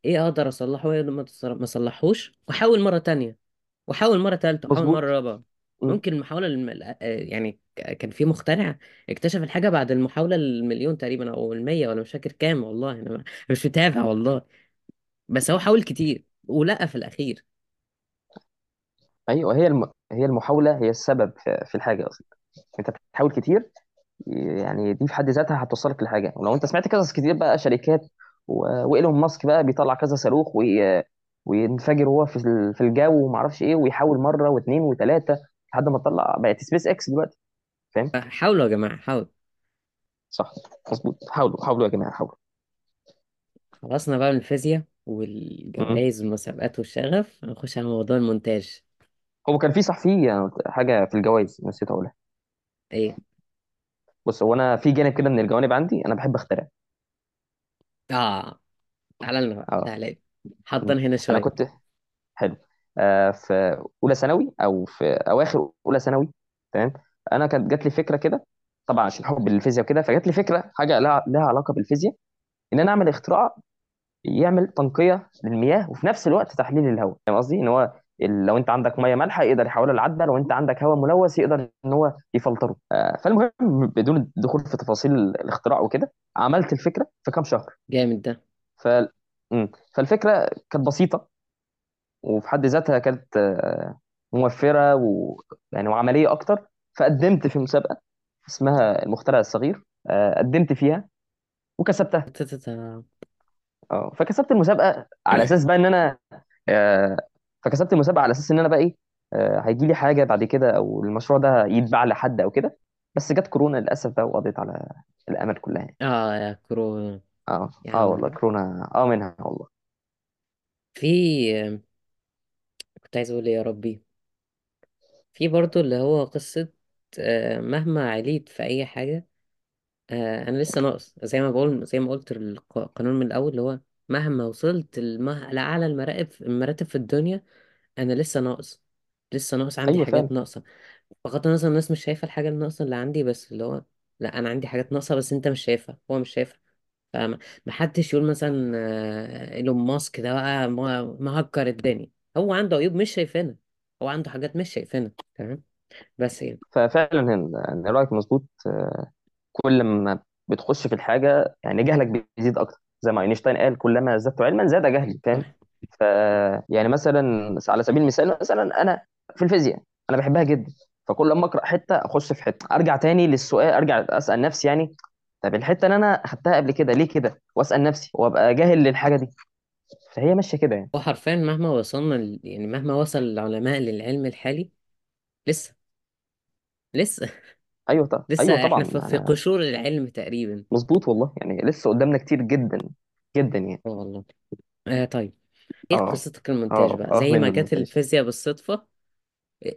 إيه أقدر أصلحه وإيه ما تص- ما اصلحوش وأحاول مرة تانية وأحاول مرة تالتة وأحاول مرة مظبوط رابعه. ممكن المحاولة الم... آه، يعني ك- كان في مخترع اكتشف الحاجة بعد المحاولة المليون تقريبا أو المية ولا مش فاكر كام والله أنا مش متابع والله. بس هو حاول كتير ولقى في الأخير. أيوه هي الم... هي المحاولة هي السبب في في الحاجة أصلا. أنت بتحاول كتير يعني دي في حد ذاتها هتوصلك لحاجة. ولو أنت سمعت كذا كتير بقى شركات و... وإيلون ماسك بقى بيطلع كذا صاروخ وي... وينفجر هو في ال- في الجو وما أعرفش إيه ويحاول مرة واثنين وثلاثه لحد ما طلع بقت سبيس إكس دلوقتي فاهم؟ حاولوا يا جماعة حاولوا. صح مظبوط. حاولوا حاولوا يا جماعة حاولوا. خلصنا بقى من الفيزياء مم. والجوائز والمسابقات والشغف هنخش على موضوع المونتاج. هو كان في صح في حاجة في الجوائز نسيت أقولها. إيه؟ بص هو أنا في جانب كده من الجوانب عندي أنا بحب أخترع. آه تعالى لنا بقى آه تعالى لي مم. حضن هنا أنا شوية. كنت حلو. آه في أولى ثانوي أو في أواخر أولى ثانوي تمام؟ أنا كانت جات لي فكرة كده طبعا عشان حب الفيزياء وكده فجات لي فكرة حاجة لها لها علاقة بالفيزياء إن أنا أعمل اختراع يعمل تنقية للمياه وفي نفس الوقت تحليل الهواء. فاهم قصدي؟ إن هو ال- لو أنت عندك ميه مالحة يقدر يحولها لعذبه لو أنت عندك هواء ملوث يقدر إن هو يفلتره. آه فالمهم بدون الدخول في تفاصيل الاختراع وكده عملت الفكرة في كام شهر. جامد ده. ف مم. فالفكرة كانت بسيطة وفي حد ذاتها كانت آه، موفرة و... يعني وعملية أكتر. فقدمت في مسابقة اسمها المخترع الصغير آه، قدمت فيها وكسبتها. تتتا. آه فكسبت المسابقة على أساس بقى إن أنا آه، فكسبت المسابقة على أساس إن أنا بقى آه، هيجي لي حاجة بعد كده أو المشروع ده يتباع لحد أو كده. بس جت كورونا للأسف بقى وقضيت على الأمل كلها يعني. آه يا كورونا. آه يا آه والله عم كورونا آه منها والله. في كنت عايز أقول إيه يا ربي؟ في برضو اللي هو قصة آه، مهما عليت في أي حاجة آه، أنا لسه ناقص. زي ما بقول زي ما قلت الق- القانون من الأول اللي هو مهما وصلت المه... لأعلى المراتب المراتب في الدنيا أنا لسه ناقص. لسه ناقص عندي حاجات فعلا. ناقصة. بغض النظر الناس مش شايفة الحاجة الناقصة اللي عندي بس اللي هو لا أنا عندي حاجات ناقصة بس أنت مش شايفها هو مش شايفها فما ما حدش يقول مثلا آه، إيلون ماسك ده بقى م- مهكر الدنيا. هو عنده عيوب مش شايفينها هو عنده حاجات مش شايفينها تمام؟ بس يعني. ففعلا إن- إن رأيك مظبوط كل ما بتخش في الحاجة يعني جهلك بيزيد أكتر. زي ما أينشتاين قال كلما زدت علما زاد جهلي فاهم؟ صح ف يعني مثلا على سبيل المثال مثلا أنا في الفيزياء أنا بحبها جدا. فكل لما أقرأ حتة أخش في حتة. أرجع تاني للسؤال أرجع أسأل نفسي يعني طب الحتة اللي أنا خدتها قبل كده ليه كده؟ وأسأل نفسي وأبقى جاهل للحاجة دي. فهي ماشية كده يعني. هو حرفيا مهما وصلنا ل- يعني مهما وصل العلماء للعلم الحالي لسه. لسه. أيوه طبعا أيوه لسه إحنا طبعا. في في أنا قشور العلم تقريبا. مظبوط والله. يعني لسه قدامنا كتير جدا جدا يعني. آه والله. آه طيب. إيه آه. قصتك المونتاج آه. بقى؟ آه زي ما جت المونتاج. الفيزياء بالصدفة.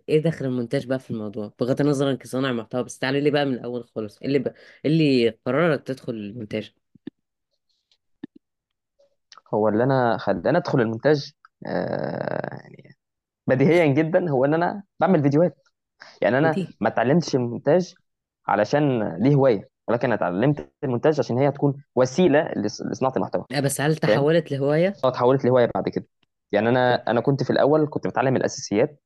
إيه دخل المونتاج بقى في الموضوع؟ بغض النظر انك صانع محتوى بس تعالى لي بقى من الأول خالص؟ إيه اللي بقى إيه اللي قررك تدخل المونتاج؟ هو اللي أنا خلاني أدخل المونتاج آه يعني بديهيا جدا هو إن أنا بعمل فيديوهات. يعني أنا ودي ما اتعلمتش المونتاج علشان ليه هواية ولكن أنا اتعلمت المونتاج عشان هي تكون وسيلة لص- لصناعة المحتوى. لا بس هل فاهم؟ تحولت لهواية؟ آه اتحولت لهواية بعد كده. يعني أنا أنا كنت في الأول كنت بتعلم الأساسيات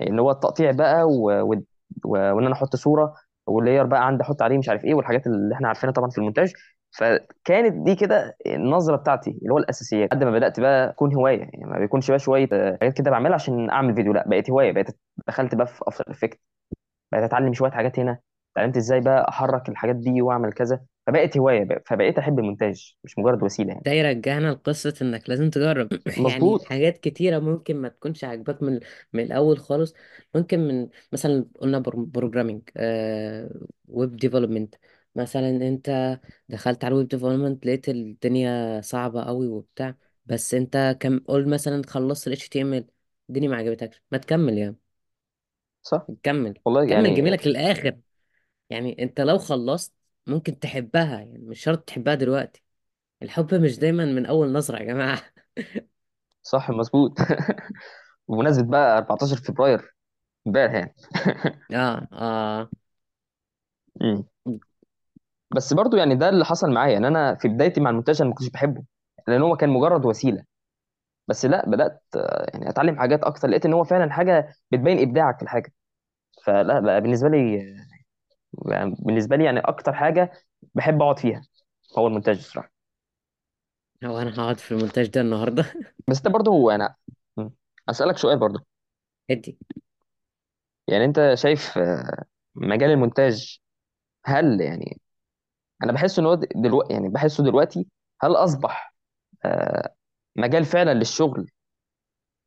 اللي هو التقطيع بقى و- و- وإن أنا أحط صورة واللاير بقى عندي أحط عليه مش عارف إيه والحاجات اللي إحنا عارفينها طبعا في المونتاج. فكانت دي كده النظرة بتاعتي اللي هو الأساسيات. لحد ما بدأت بقى تكون هواية. يعني ما بيكونش بقى شوية حاجات كده بعملها عشان أعمل فيديو. لا بقت هواية. بقيت دخلت بقى في After Effects بقيت أتعلم شوية حاجات هنا. اتعلمت إزاي بقى أحرك الحاجات دي وأعمل كذا. فبقت هواية بقى. فبقيت أحب المونتاج مش مجرد وسيلة يعني. ده يرجعنا لقصة إنك لازم تجرب. [clears throat] يعني مظبوط. حاجات كتيرة ممكن ما تكونش عاجباك من من الأول خالص. ممكن من مثلا قلنا programming web development مثلا أنت دخلت على ال web development لقيت الدنيا صعبة قوي وبتاع بس أنت كم قول مثلا خلصت ال HTML الدنيا ما عجبتكش ما تكمل يعني. صح. كمل. والله كمل يعني جميلك للآخر. يعني أنت لو خلصت ممكن تحبها يعني مش شرط تحبها دلوقتي. الحب مش دايما من أول نظرة يا جماعة. صح مظبوط. [laughs] بمناسبة بقى 14 فبراير امبارح يعني. [laughs] آه آه. مم. بس برضو يعني ده اللي حصل معايا إن أنا في بدايتي مع المونتاج أنا ما كنتش بحبه لأن هو كان مجرد وسيلة. بس لأ بدأت آه، يعني أتعلم حاجات أكتر لقيت إن هو فعلا حاجة بتبين إبداعك في الحاجة. فلأ بقى بالنسبة لي يعني بالنسبة لي يعني أكتر حاجة بحب أقعد فيها هو المونتاج الصراحة. هو أنا هقعد في المونتاج ده النهارده. [laughs] بس انت برضو أنا مم. اسالك سؤال برضو. ادي. يعني أنت شايف آه، مجال المونتاج هل يعني أنا بحس إن هو دلوقتي يعني بحسه دلوقتي هل أصبح آه، مجال فعلا للشغل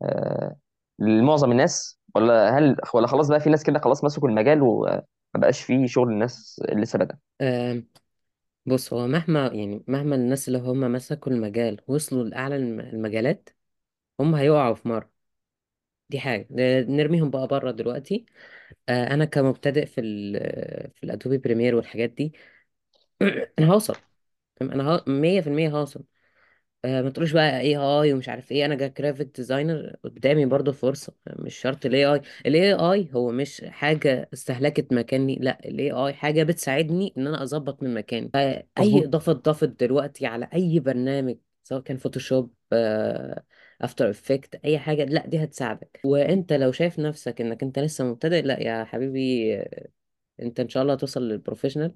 آه، لمعظم الناس؟ ولا هل ولا خلاص بقى في ناس كده خلاص مسكوا المجال وما بقاش فيه شغل الناس اللي لسه بدأ. آه بص هو مهما يعني مهما الناس اللي هم مسكوا المجال وصلوا لأعلى الم- المجالات هم هيقعوا في مرة. دي حاجة. نرميهم بقى بره دلوقتي. آه أنا كمبتدئ في ال في ال Adobe Premiere والحاجات دي [clears throat] أنا هوصل. أنا مية في المية هوصل. آه، ما تقولوش بقى AI ومش عارف إيه. أنا graphic designer قدامي برضو فرصة. مش شرط ال AI ال AI هو مش حاجة استهلكت مكاني. لا ال AI حاجة بتساعدني إن أنا أظبط من مكاني. فاي مظبوط إضافة اتضافت دلوقتي على أي برنامج سواء كان Photoshop After Effects أي حاجة لا دي هتساعدك. وأنت لو شايف نفسك إنك أنت لسه مبتدئ لا يا حبيبي آه، أنت إن شاء الله هتوصل لل professional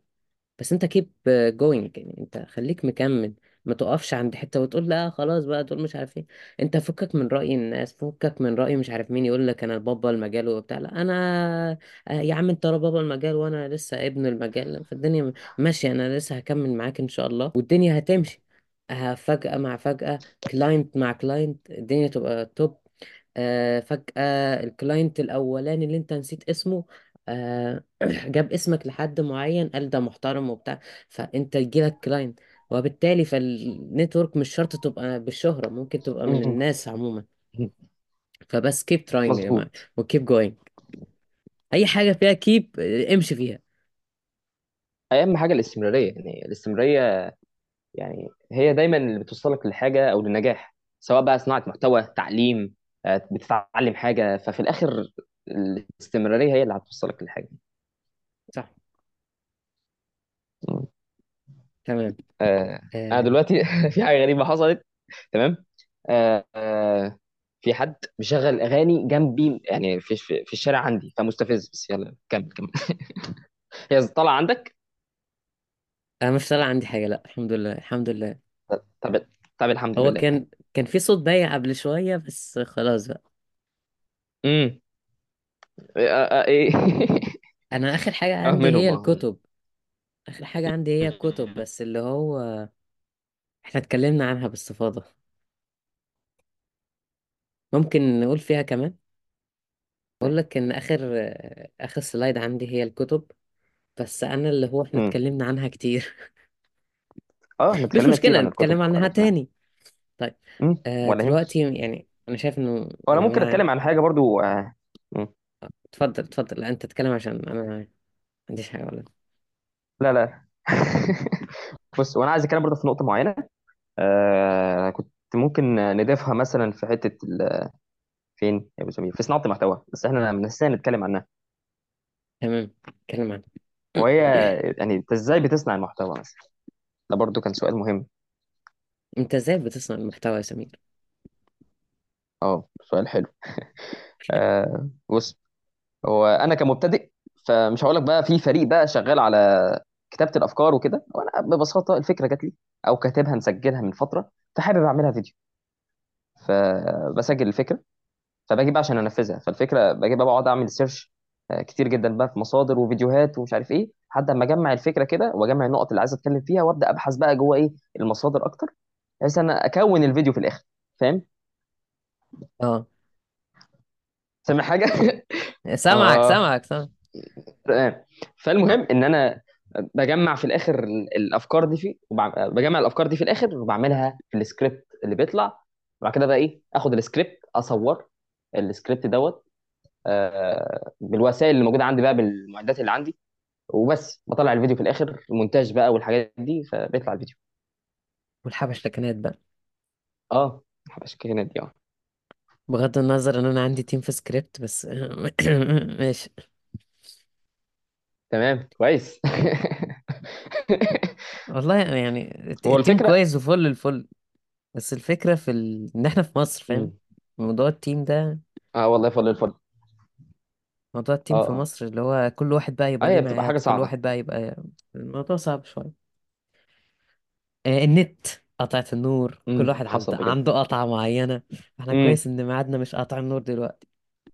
بس أنت keep going يعني. أنت خليك مكمل. ما تقفش عند حتة وتقول لأ خلاص بقى دول مش عارف إيه. أنت فكك من رأي الناس فكك من رأي مش عارف مين يقول لك أنا بابا المجال وبتاع. لأ أنا آه، يا عم أنت بابا المجال وأنا لسه ابن المجال. فالدنيا ماشية. أنا لسه هكمل معاك إن شاء الله والدنيا هتمشي. فجأة مع فجأة client مع client الدنيا تبقى top فجأة ال client الأولاني اللي أنت نسيت اسمه آه، [clears throat] جاب اسمك لحد معين قال ده محترم وبتاع. فأنت يجيلك client وبالتالي فال network مش شرط تبقى بالشهرة ممكن تبقى من مهم. الناس عموما. فبس keep trying يا جماعة مظبوط و keep going أي حاجة فيها كيب امشي فيها. أهم حاجة الاستمرارية يعني الاستمرارية يعني هي دايما اللي بتوصلك لحاجه أو للنجاح سواء بقى صناعة محتوى تعليم آه، بتتعلم حاجة. ففي الآخر الاستمرارية هي اللي هتوصلك للحاجة. صح. تمام. آه، أنا آه، دلوقتي [laughs] في حاجة غريبة حصلت. تمام؟ آه، آه، في حد مشغل أغاني جنبي يعني في في في الشارع عندي فمستفز. بس يلا كمل كمل. [laughs] هي طالعة عندك؟ أنا مش طالع عندي حاجة لأ. الحمد لله الحمد لله. طب طب الحمد هو لله. كان كان في صوت بايع قبل شوية بس خلاص بقى. امم. إيه؟ أنا آخر حاجة آه [laughs] عندي منهم هي آه الكتب. آخر حاجة عندي هي الكتب بس اللي هو إحنا اتكلمنا عنها باستفاضة. ممكن نقول فيها كمان؟ أقول لك إن آخر آخر سلايد عندي هي الكتب بس أنا اللي هو إحنا امم اتكلمنا عنها كتير. آه إحنا [laughs] مش اتكلمنا كتير مشكلة عن نتكلم الكتب عنها وعرفنا تاني. طيب امم آه ولا يهمك. دلوقتي يعني أنا شايف إنه يا وأنا ممكن جماعة أتكلم عن حاجة برضو آه. مم. اتفضل اتفضل. لا أنت تتكلم عشان أنا ما عنديش حاجة ولا لا لا. [laughs] بص وأنا عايز أتكلم برضو في نقطة معينة. آه. كنت ممكن نضيفها مثلا في حتة ال... فين يا أبو سمير؟ في صناعة المحتوى بس إحنا نسينا نتكلم عنها. تمام اتكلم عنها. [clears throat] وهي يعني أنت إزاي بتصنع المحتوى مثلا؟ ده برضو كان سؤال مهم. أنت إزاي بتصنع المحتوى يا سمير؟ آه سؤال حلو. [laughs] [laughs] آه. بص هو أنا كمبتدئ فمش هقول لك بقى في فريق بقى شغال على كتابة الأفكار وكده. وأنا ببساطة الفكرة جات لي أو كاتبها مسجلها من فترة فحابب أعملها فيديو. فبسجل الفكرة فباجي بقى عشان أنفذها. فالفكرة باجي بقى بقعد أعمل سيرش آه، كتير جدا بقى في مصادر وفيديوهات ومش عارف إيه لحد ما أجمع الفكرة كده وأجمع النقط اللي عايز أتكلم فيها وأبدأ أبحث بقى جوه إيه المصادر أكتر بحيث أنا أكون الفيديو في الآخر. فاهم؟ آه. سامع حاجة؟ [laughs] سامعك آه. سامعك سامعك. تمام فالمهم إن أنا بجمع في الآخر ال- الأفكار دي في بجمع الأفكار دي في الآخر وبعملها في السكريبت اللي بيطلع. وبعد كده بقى إيه؟ آخد السكريبت اصور السكريبت دوت آه، بالوسائل اللي موجودة عندي بقى بالمعدات اللي عندي وبس. بطلع الفيديو في الآخر المونتاج بقى والحاجات دي فبيطلع الفيديو. والحبشتكنات بقى. آه حبش كده دي آه. بغض النظر إن أنا عندي team في سكريبت بس [coughs] ماشي. تمام كويس. [laughs] والله يعني الت- هو التيم الفكرة كويس وفل الفل بس الفكرة في ال... إن إحنا في مصر فاهم؟ مم. موضوع ال team ده آه والله فضل الفضل موضوع آه ال team في آه. مصر اللي هو كل واحد بقى آه يبقى ليه هي بتبقى حاجة ميعاد كل صعبة. واحد بقى يبقى الموضوع صعب شوية. آه، النت قطعت النور كل امم واحد حصل عنده بجد. عنده قطعة معينة. إحنا امم كويس إن ميعادنا مش قطع النور دلوقتي.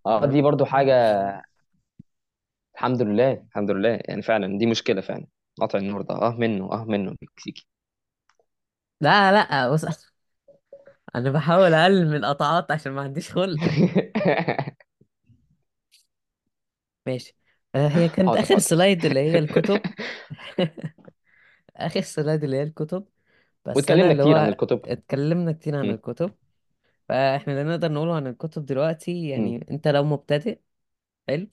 آه دي برضو حاجة الحمد لله الحمد لله. يعني فعلا دي مشكلة فعلا. قطع النور ده. آه منه. آه منه. مكسيكي. لا لا. بص أنا بحاول أقلل من القطعات عشان ما عنديش خلق. [laughs] ماشي. آه، هي كانت حاضر آخر حاضر. سلايد اللي هي الكتب. [laughs] آخر سلايد اللي هي الكتب. بس أنا واتكلمنا اللي كتير عن هو الكتب. اتكلمنا كتير عن الكتب. فإحنا اللي نقدر نقوله عن الكتب دلوقتي يعني أنت لو مبتدئ حلو.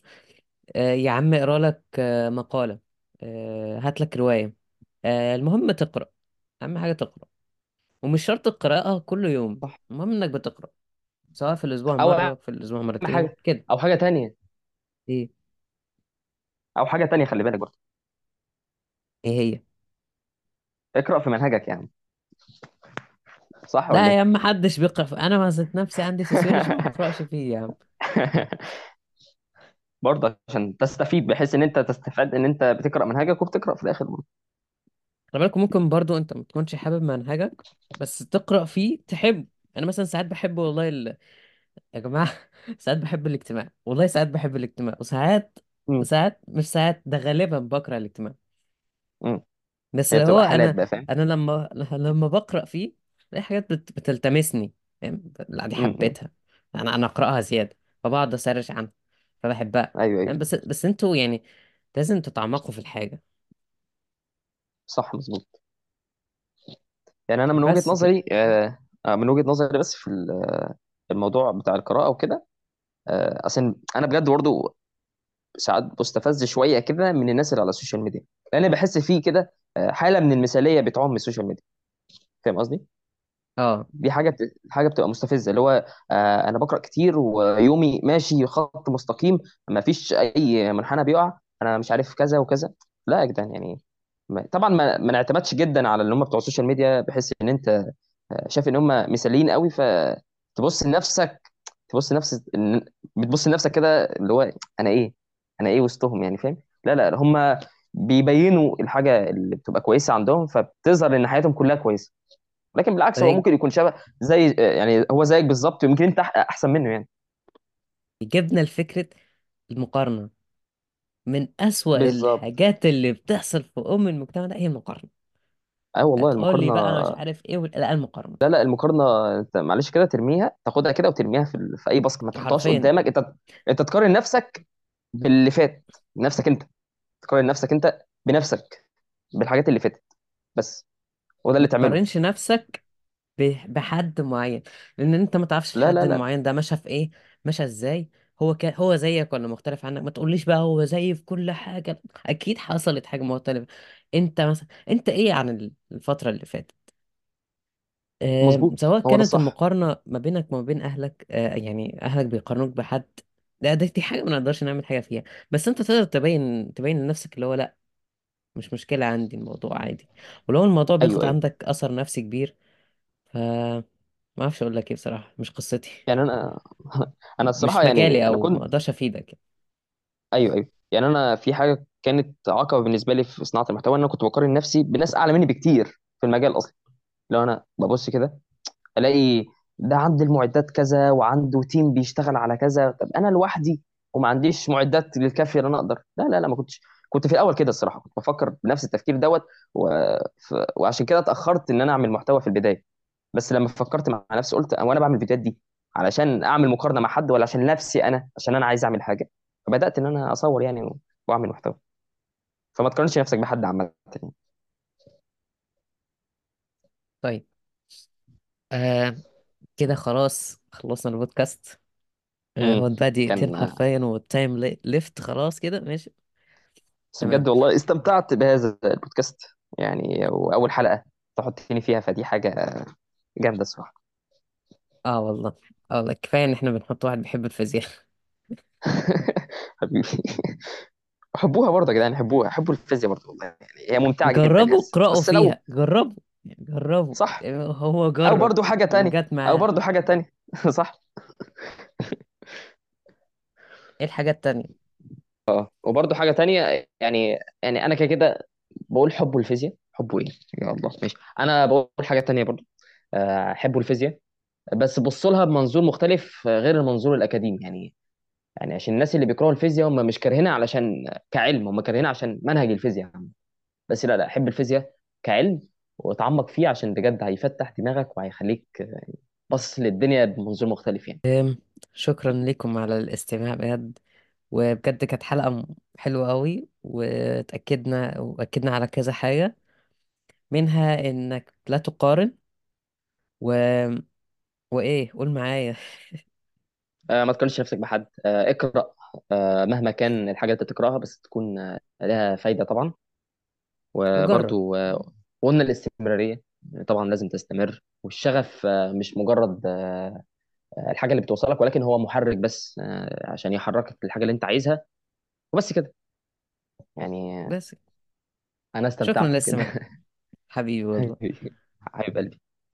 آه، يا عم اقرأ لك آه، مقالة. آه، هات لك رواية. آه، المهم تقرأ. أهم حاجة تقرأ. ومش شرط القراءة كل يوم صح. المهم إنك بتقرأ سواء في الأسبوع أو مرة أهم في الأسبوع مرتين حاجة كده. أو حاجة تانية. إيه؟ أو حاجة تانية خلي بالك برضه. إيه هي؟ اقرأ في منهجك يعني صح ولا لا يا إيه عم محدش بيقرأ في... أنا ما ذات نفسي عندي سوسيولوجي ما [laughs] بقرأش فيه يا عم. [laughs] برضه عشان تستفيد بحيث إن أنت تستفاد إن أنت بتقرأ منهجك وبتقرأ في الآخر برضه. خلي بالك ممكن برضو أنت ما تكونش حابب منهجك بس تقرأ فيه تحب. أنا مثلا ساعات بحب والله ال... يا جماعة [laughs] ساعات بحب الاجتماع. والله ساعات بحب الاجتماع. وساعات ساعات مش ساعات ده غالبا بكره الاجتماع. بس هي اللي هو بتبقى حالات أنا بقى فاهم؟ أنا لما [laughs] لما بقرأ فيه بلاقي حاجات بت... بتلتمسني فاهم؟ لا دي حبيتها. أنا أنا أقرأها زيادة. فبقعد أ search عنها. فبحبها. أيوه أيوه. بس بس أنتوا يعني لازم تتعمقوا في الحاجة. صح مظبوط. يعني أنا من وجهة بس كده نظري آه آه، من وجهة نظري بس في ال- في الموضوع بتاع القراءة وكده آه أصل أنا بجد برضه ساعات بستفز شوية كده من الناس اللي على ال social media. لأن بحس فيه كده آه، حالة من المثالية بتعم ال social media. فاهم قصدي؟ آه دي حاجة بت... حاجة بتبقى مستفزة اللي هو آه أنا بقرأ كتير ويومي ماشي خط مستقيم ما فيش أي منحنى بيقع أنا مش عارف كذا وكذا. لا يا جدعان يعني ما... طبعا ما... ما نعتمدش جدا على اللي هم بتوع ال social media بحيث إن أنت آه، شايف إن هم مثاليين قوي فتبص لنفسك تبص لنفسك بتبص لنفسك كده اللي هو أنا إيه؟ أنا إيه وسطهم يعني فاهم؟ لا لا هم بيبينوا الحاجة اللي بتبقى كويسة عندهم فبتظهر إن حياتهم كلها كويسة. لكن بالعكس هو فده ممكن يكون شبه زي يعني هو زيك بالظبط يمكن انت أح- أحسن منه يعني. يجيبنا لفكرة المقارنة. من أسوأ بالظبط. الحاجات اللي بتحصل في أم المجتمع ده هي المقارنة. آه والله هتقول لي بقى مش عارف وال- لا المقارنة. لا لا المقارنة أنت معلش كده ترميها تاخدها كده وترميها في, ال... في أي باسكت ما تحطهاش حرفيا. قدامك. أنت أنت تقارن نفسك باللي فات نفسك أنت. تقارن نفسك أنت بنفسك بالحاجات اللي فاتت. بس. وده ما اللي تعمله. تقارنش نفسك ب- بحد معين لأن أنت ما تعرفش لا الحد لا لا. المعين ده مشى في إيه مشى إزاي. هو ك... هو زيك ولا مختلف عنك؟ ما تقوليش بقى هو زيي في كل حاجة. أكيد حصلت حاجة مختلفة. أنت مثلا أنت إيه عن الفترة اللي فاتت؟ مظبوط. سواء هو ده كانت الصح المقارنة ما بينك وما بين أهلك آه، يعني أهلك بيقارنوك بحد ده ده دي حاجة ما نقدرش نعمل حاجة فيها. بس أنت تقدر تبين تبين لنفسك اللي هو لأ مش مشكلة عندي الموضوع عادي. ولو الموضوع بياخد أيوه عندك أثر نفسي كبير ف ما أعرفش أقول لك إيه بصراحة مش قصتي. يعني أنا [laughs] أنا مش الصراحة مجالي يعني أنا أو ما كنت أقدرش أفيدك أيوه أيوه. يعني أنا في حاجة كانت عقبة بالنسبة لي في صناعة المحتوى إن أنا كنت بقارن نفسي بناس أعلى مني بكتير في المجال أصلا. لو أنا ببص كده ألاقي ده عنده المعدات كذا وعنده تيم بيشتغل على كذا طب أنا لوحدي وما عنديش معدات للكافيه ان أنا أقدر. لا لا لا ما كنتش كنت في الأول كده الصراحة كنت بفكر بنفس التفكير دوت و... ف... وعشان كده اتأخرت إن أنا أعمل محتوى في البداية. بس لما فكرت مع نفسي قلت وأنا بعمل الفيديوهات دي علشان أعمل مقارنة مع حد ولا عشان نفسي أنا عشان أنا عايز أعمل حاجة؟ فبدأت إن أنا أصور يعني وأعمل محتوى. فما تقارنش نفسك بحد عامة يعني. طيب. آه كده خلاص خلصنا البودكاست. آه هو بقى دقيقتين كان حرفيا وال time le- left خلاص كده ماشي. بس تمام. بجد والله استمتعت بهذا البودكاست. يعني وأول حلقة تحطيني فيها فدي حاجة جامدة الصراحة. آه والله. آه والله كفاية إن إحنا بنحط واحد بيحب الفيزياء [laughs] حبيبي. حبوها برضه يا جدعان حبوها حبوا الفيزياء برضه والله. يعني هي ممتعة جدا جربوا يس اقرأوا بس لو فيها. جربوا يعني جربوا. صح. هو أو جرب. برضه حاجة تانية. وجات أو معاه برضه حاجة تانية. [laughs] صح. إيه الحاجة التانية؟ آه. وبرضه حاجة تانية يعني يعني أنا كده كده بقول حبوا الفيزياء حبوا إيه يا الله. ماشي. أنا بقول حاجة تانية برضه. آه، حبوا الفيزياء بس بصوا لها بمنظور مختلف آه، غير المنظور الأكاديمي. يعني يعني عشان الناس اللي بيكرهوا الفيزياء هم مش كارهينها علشان كعلم هم كارهينها عشان منهج الفيزياء. بس لا لا حب الفيزياء كعلم وتعمق فيه عشان بجد هيفتح دماغك وهيخليك باصص للدنيا بمنظور مختلف يعني. شكرا لكم على الاستماع بجد. وبجد كانت حلقة م- حلوة قوي وتأكدنا وأكدنا على كذا حاجة منها إنك لا تقارن و... وإيه قول معايا. آه ما تقارنش نفسك بحد. آه اقرأ آه مهما كان الحاجة اللي تقراها بس تكون آه لها فايدة طبعا. وجرب وبرضو آه قلنا الاستمرارية طبعا لازم تستمر. والشغف آه مش مجرد آه الحاجة اللي بتوصلك ولكن هو محرك بس آه عشان يحركك للحاجة اللي انت عايزها وبس كده. يعني بس أنا شكرا استمتعت للاستماع بكده حبيبي والله. [laughs] حبيب قلبي.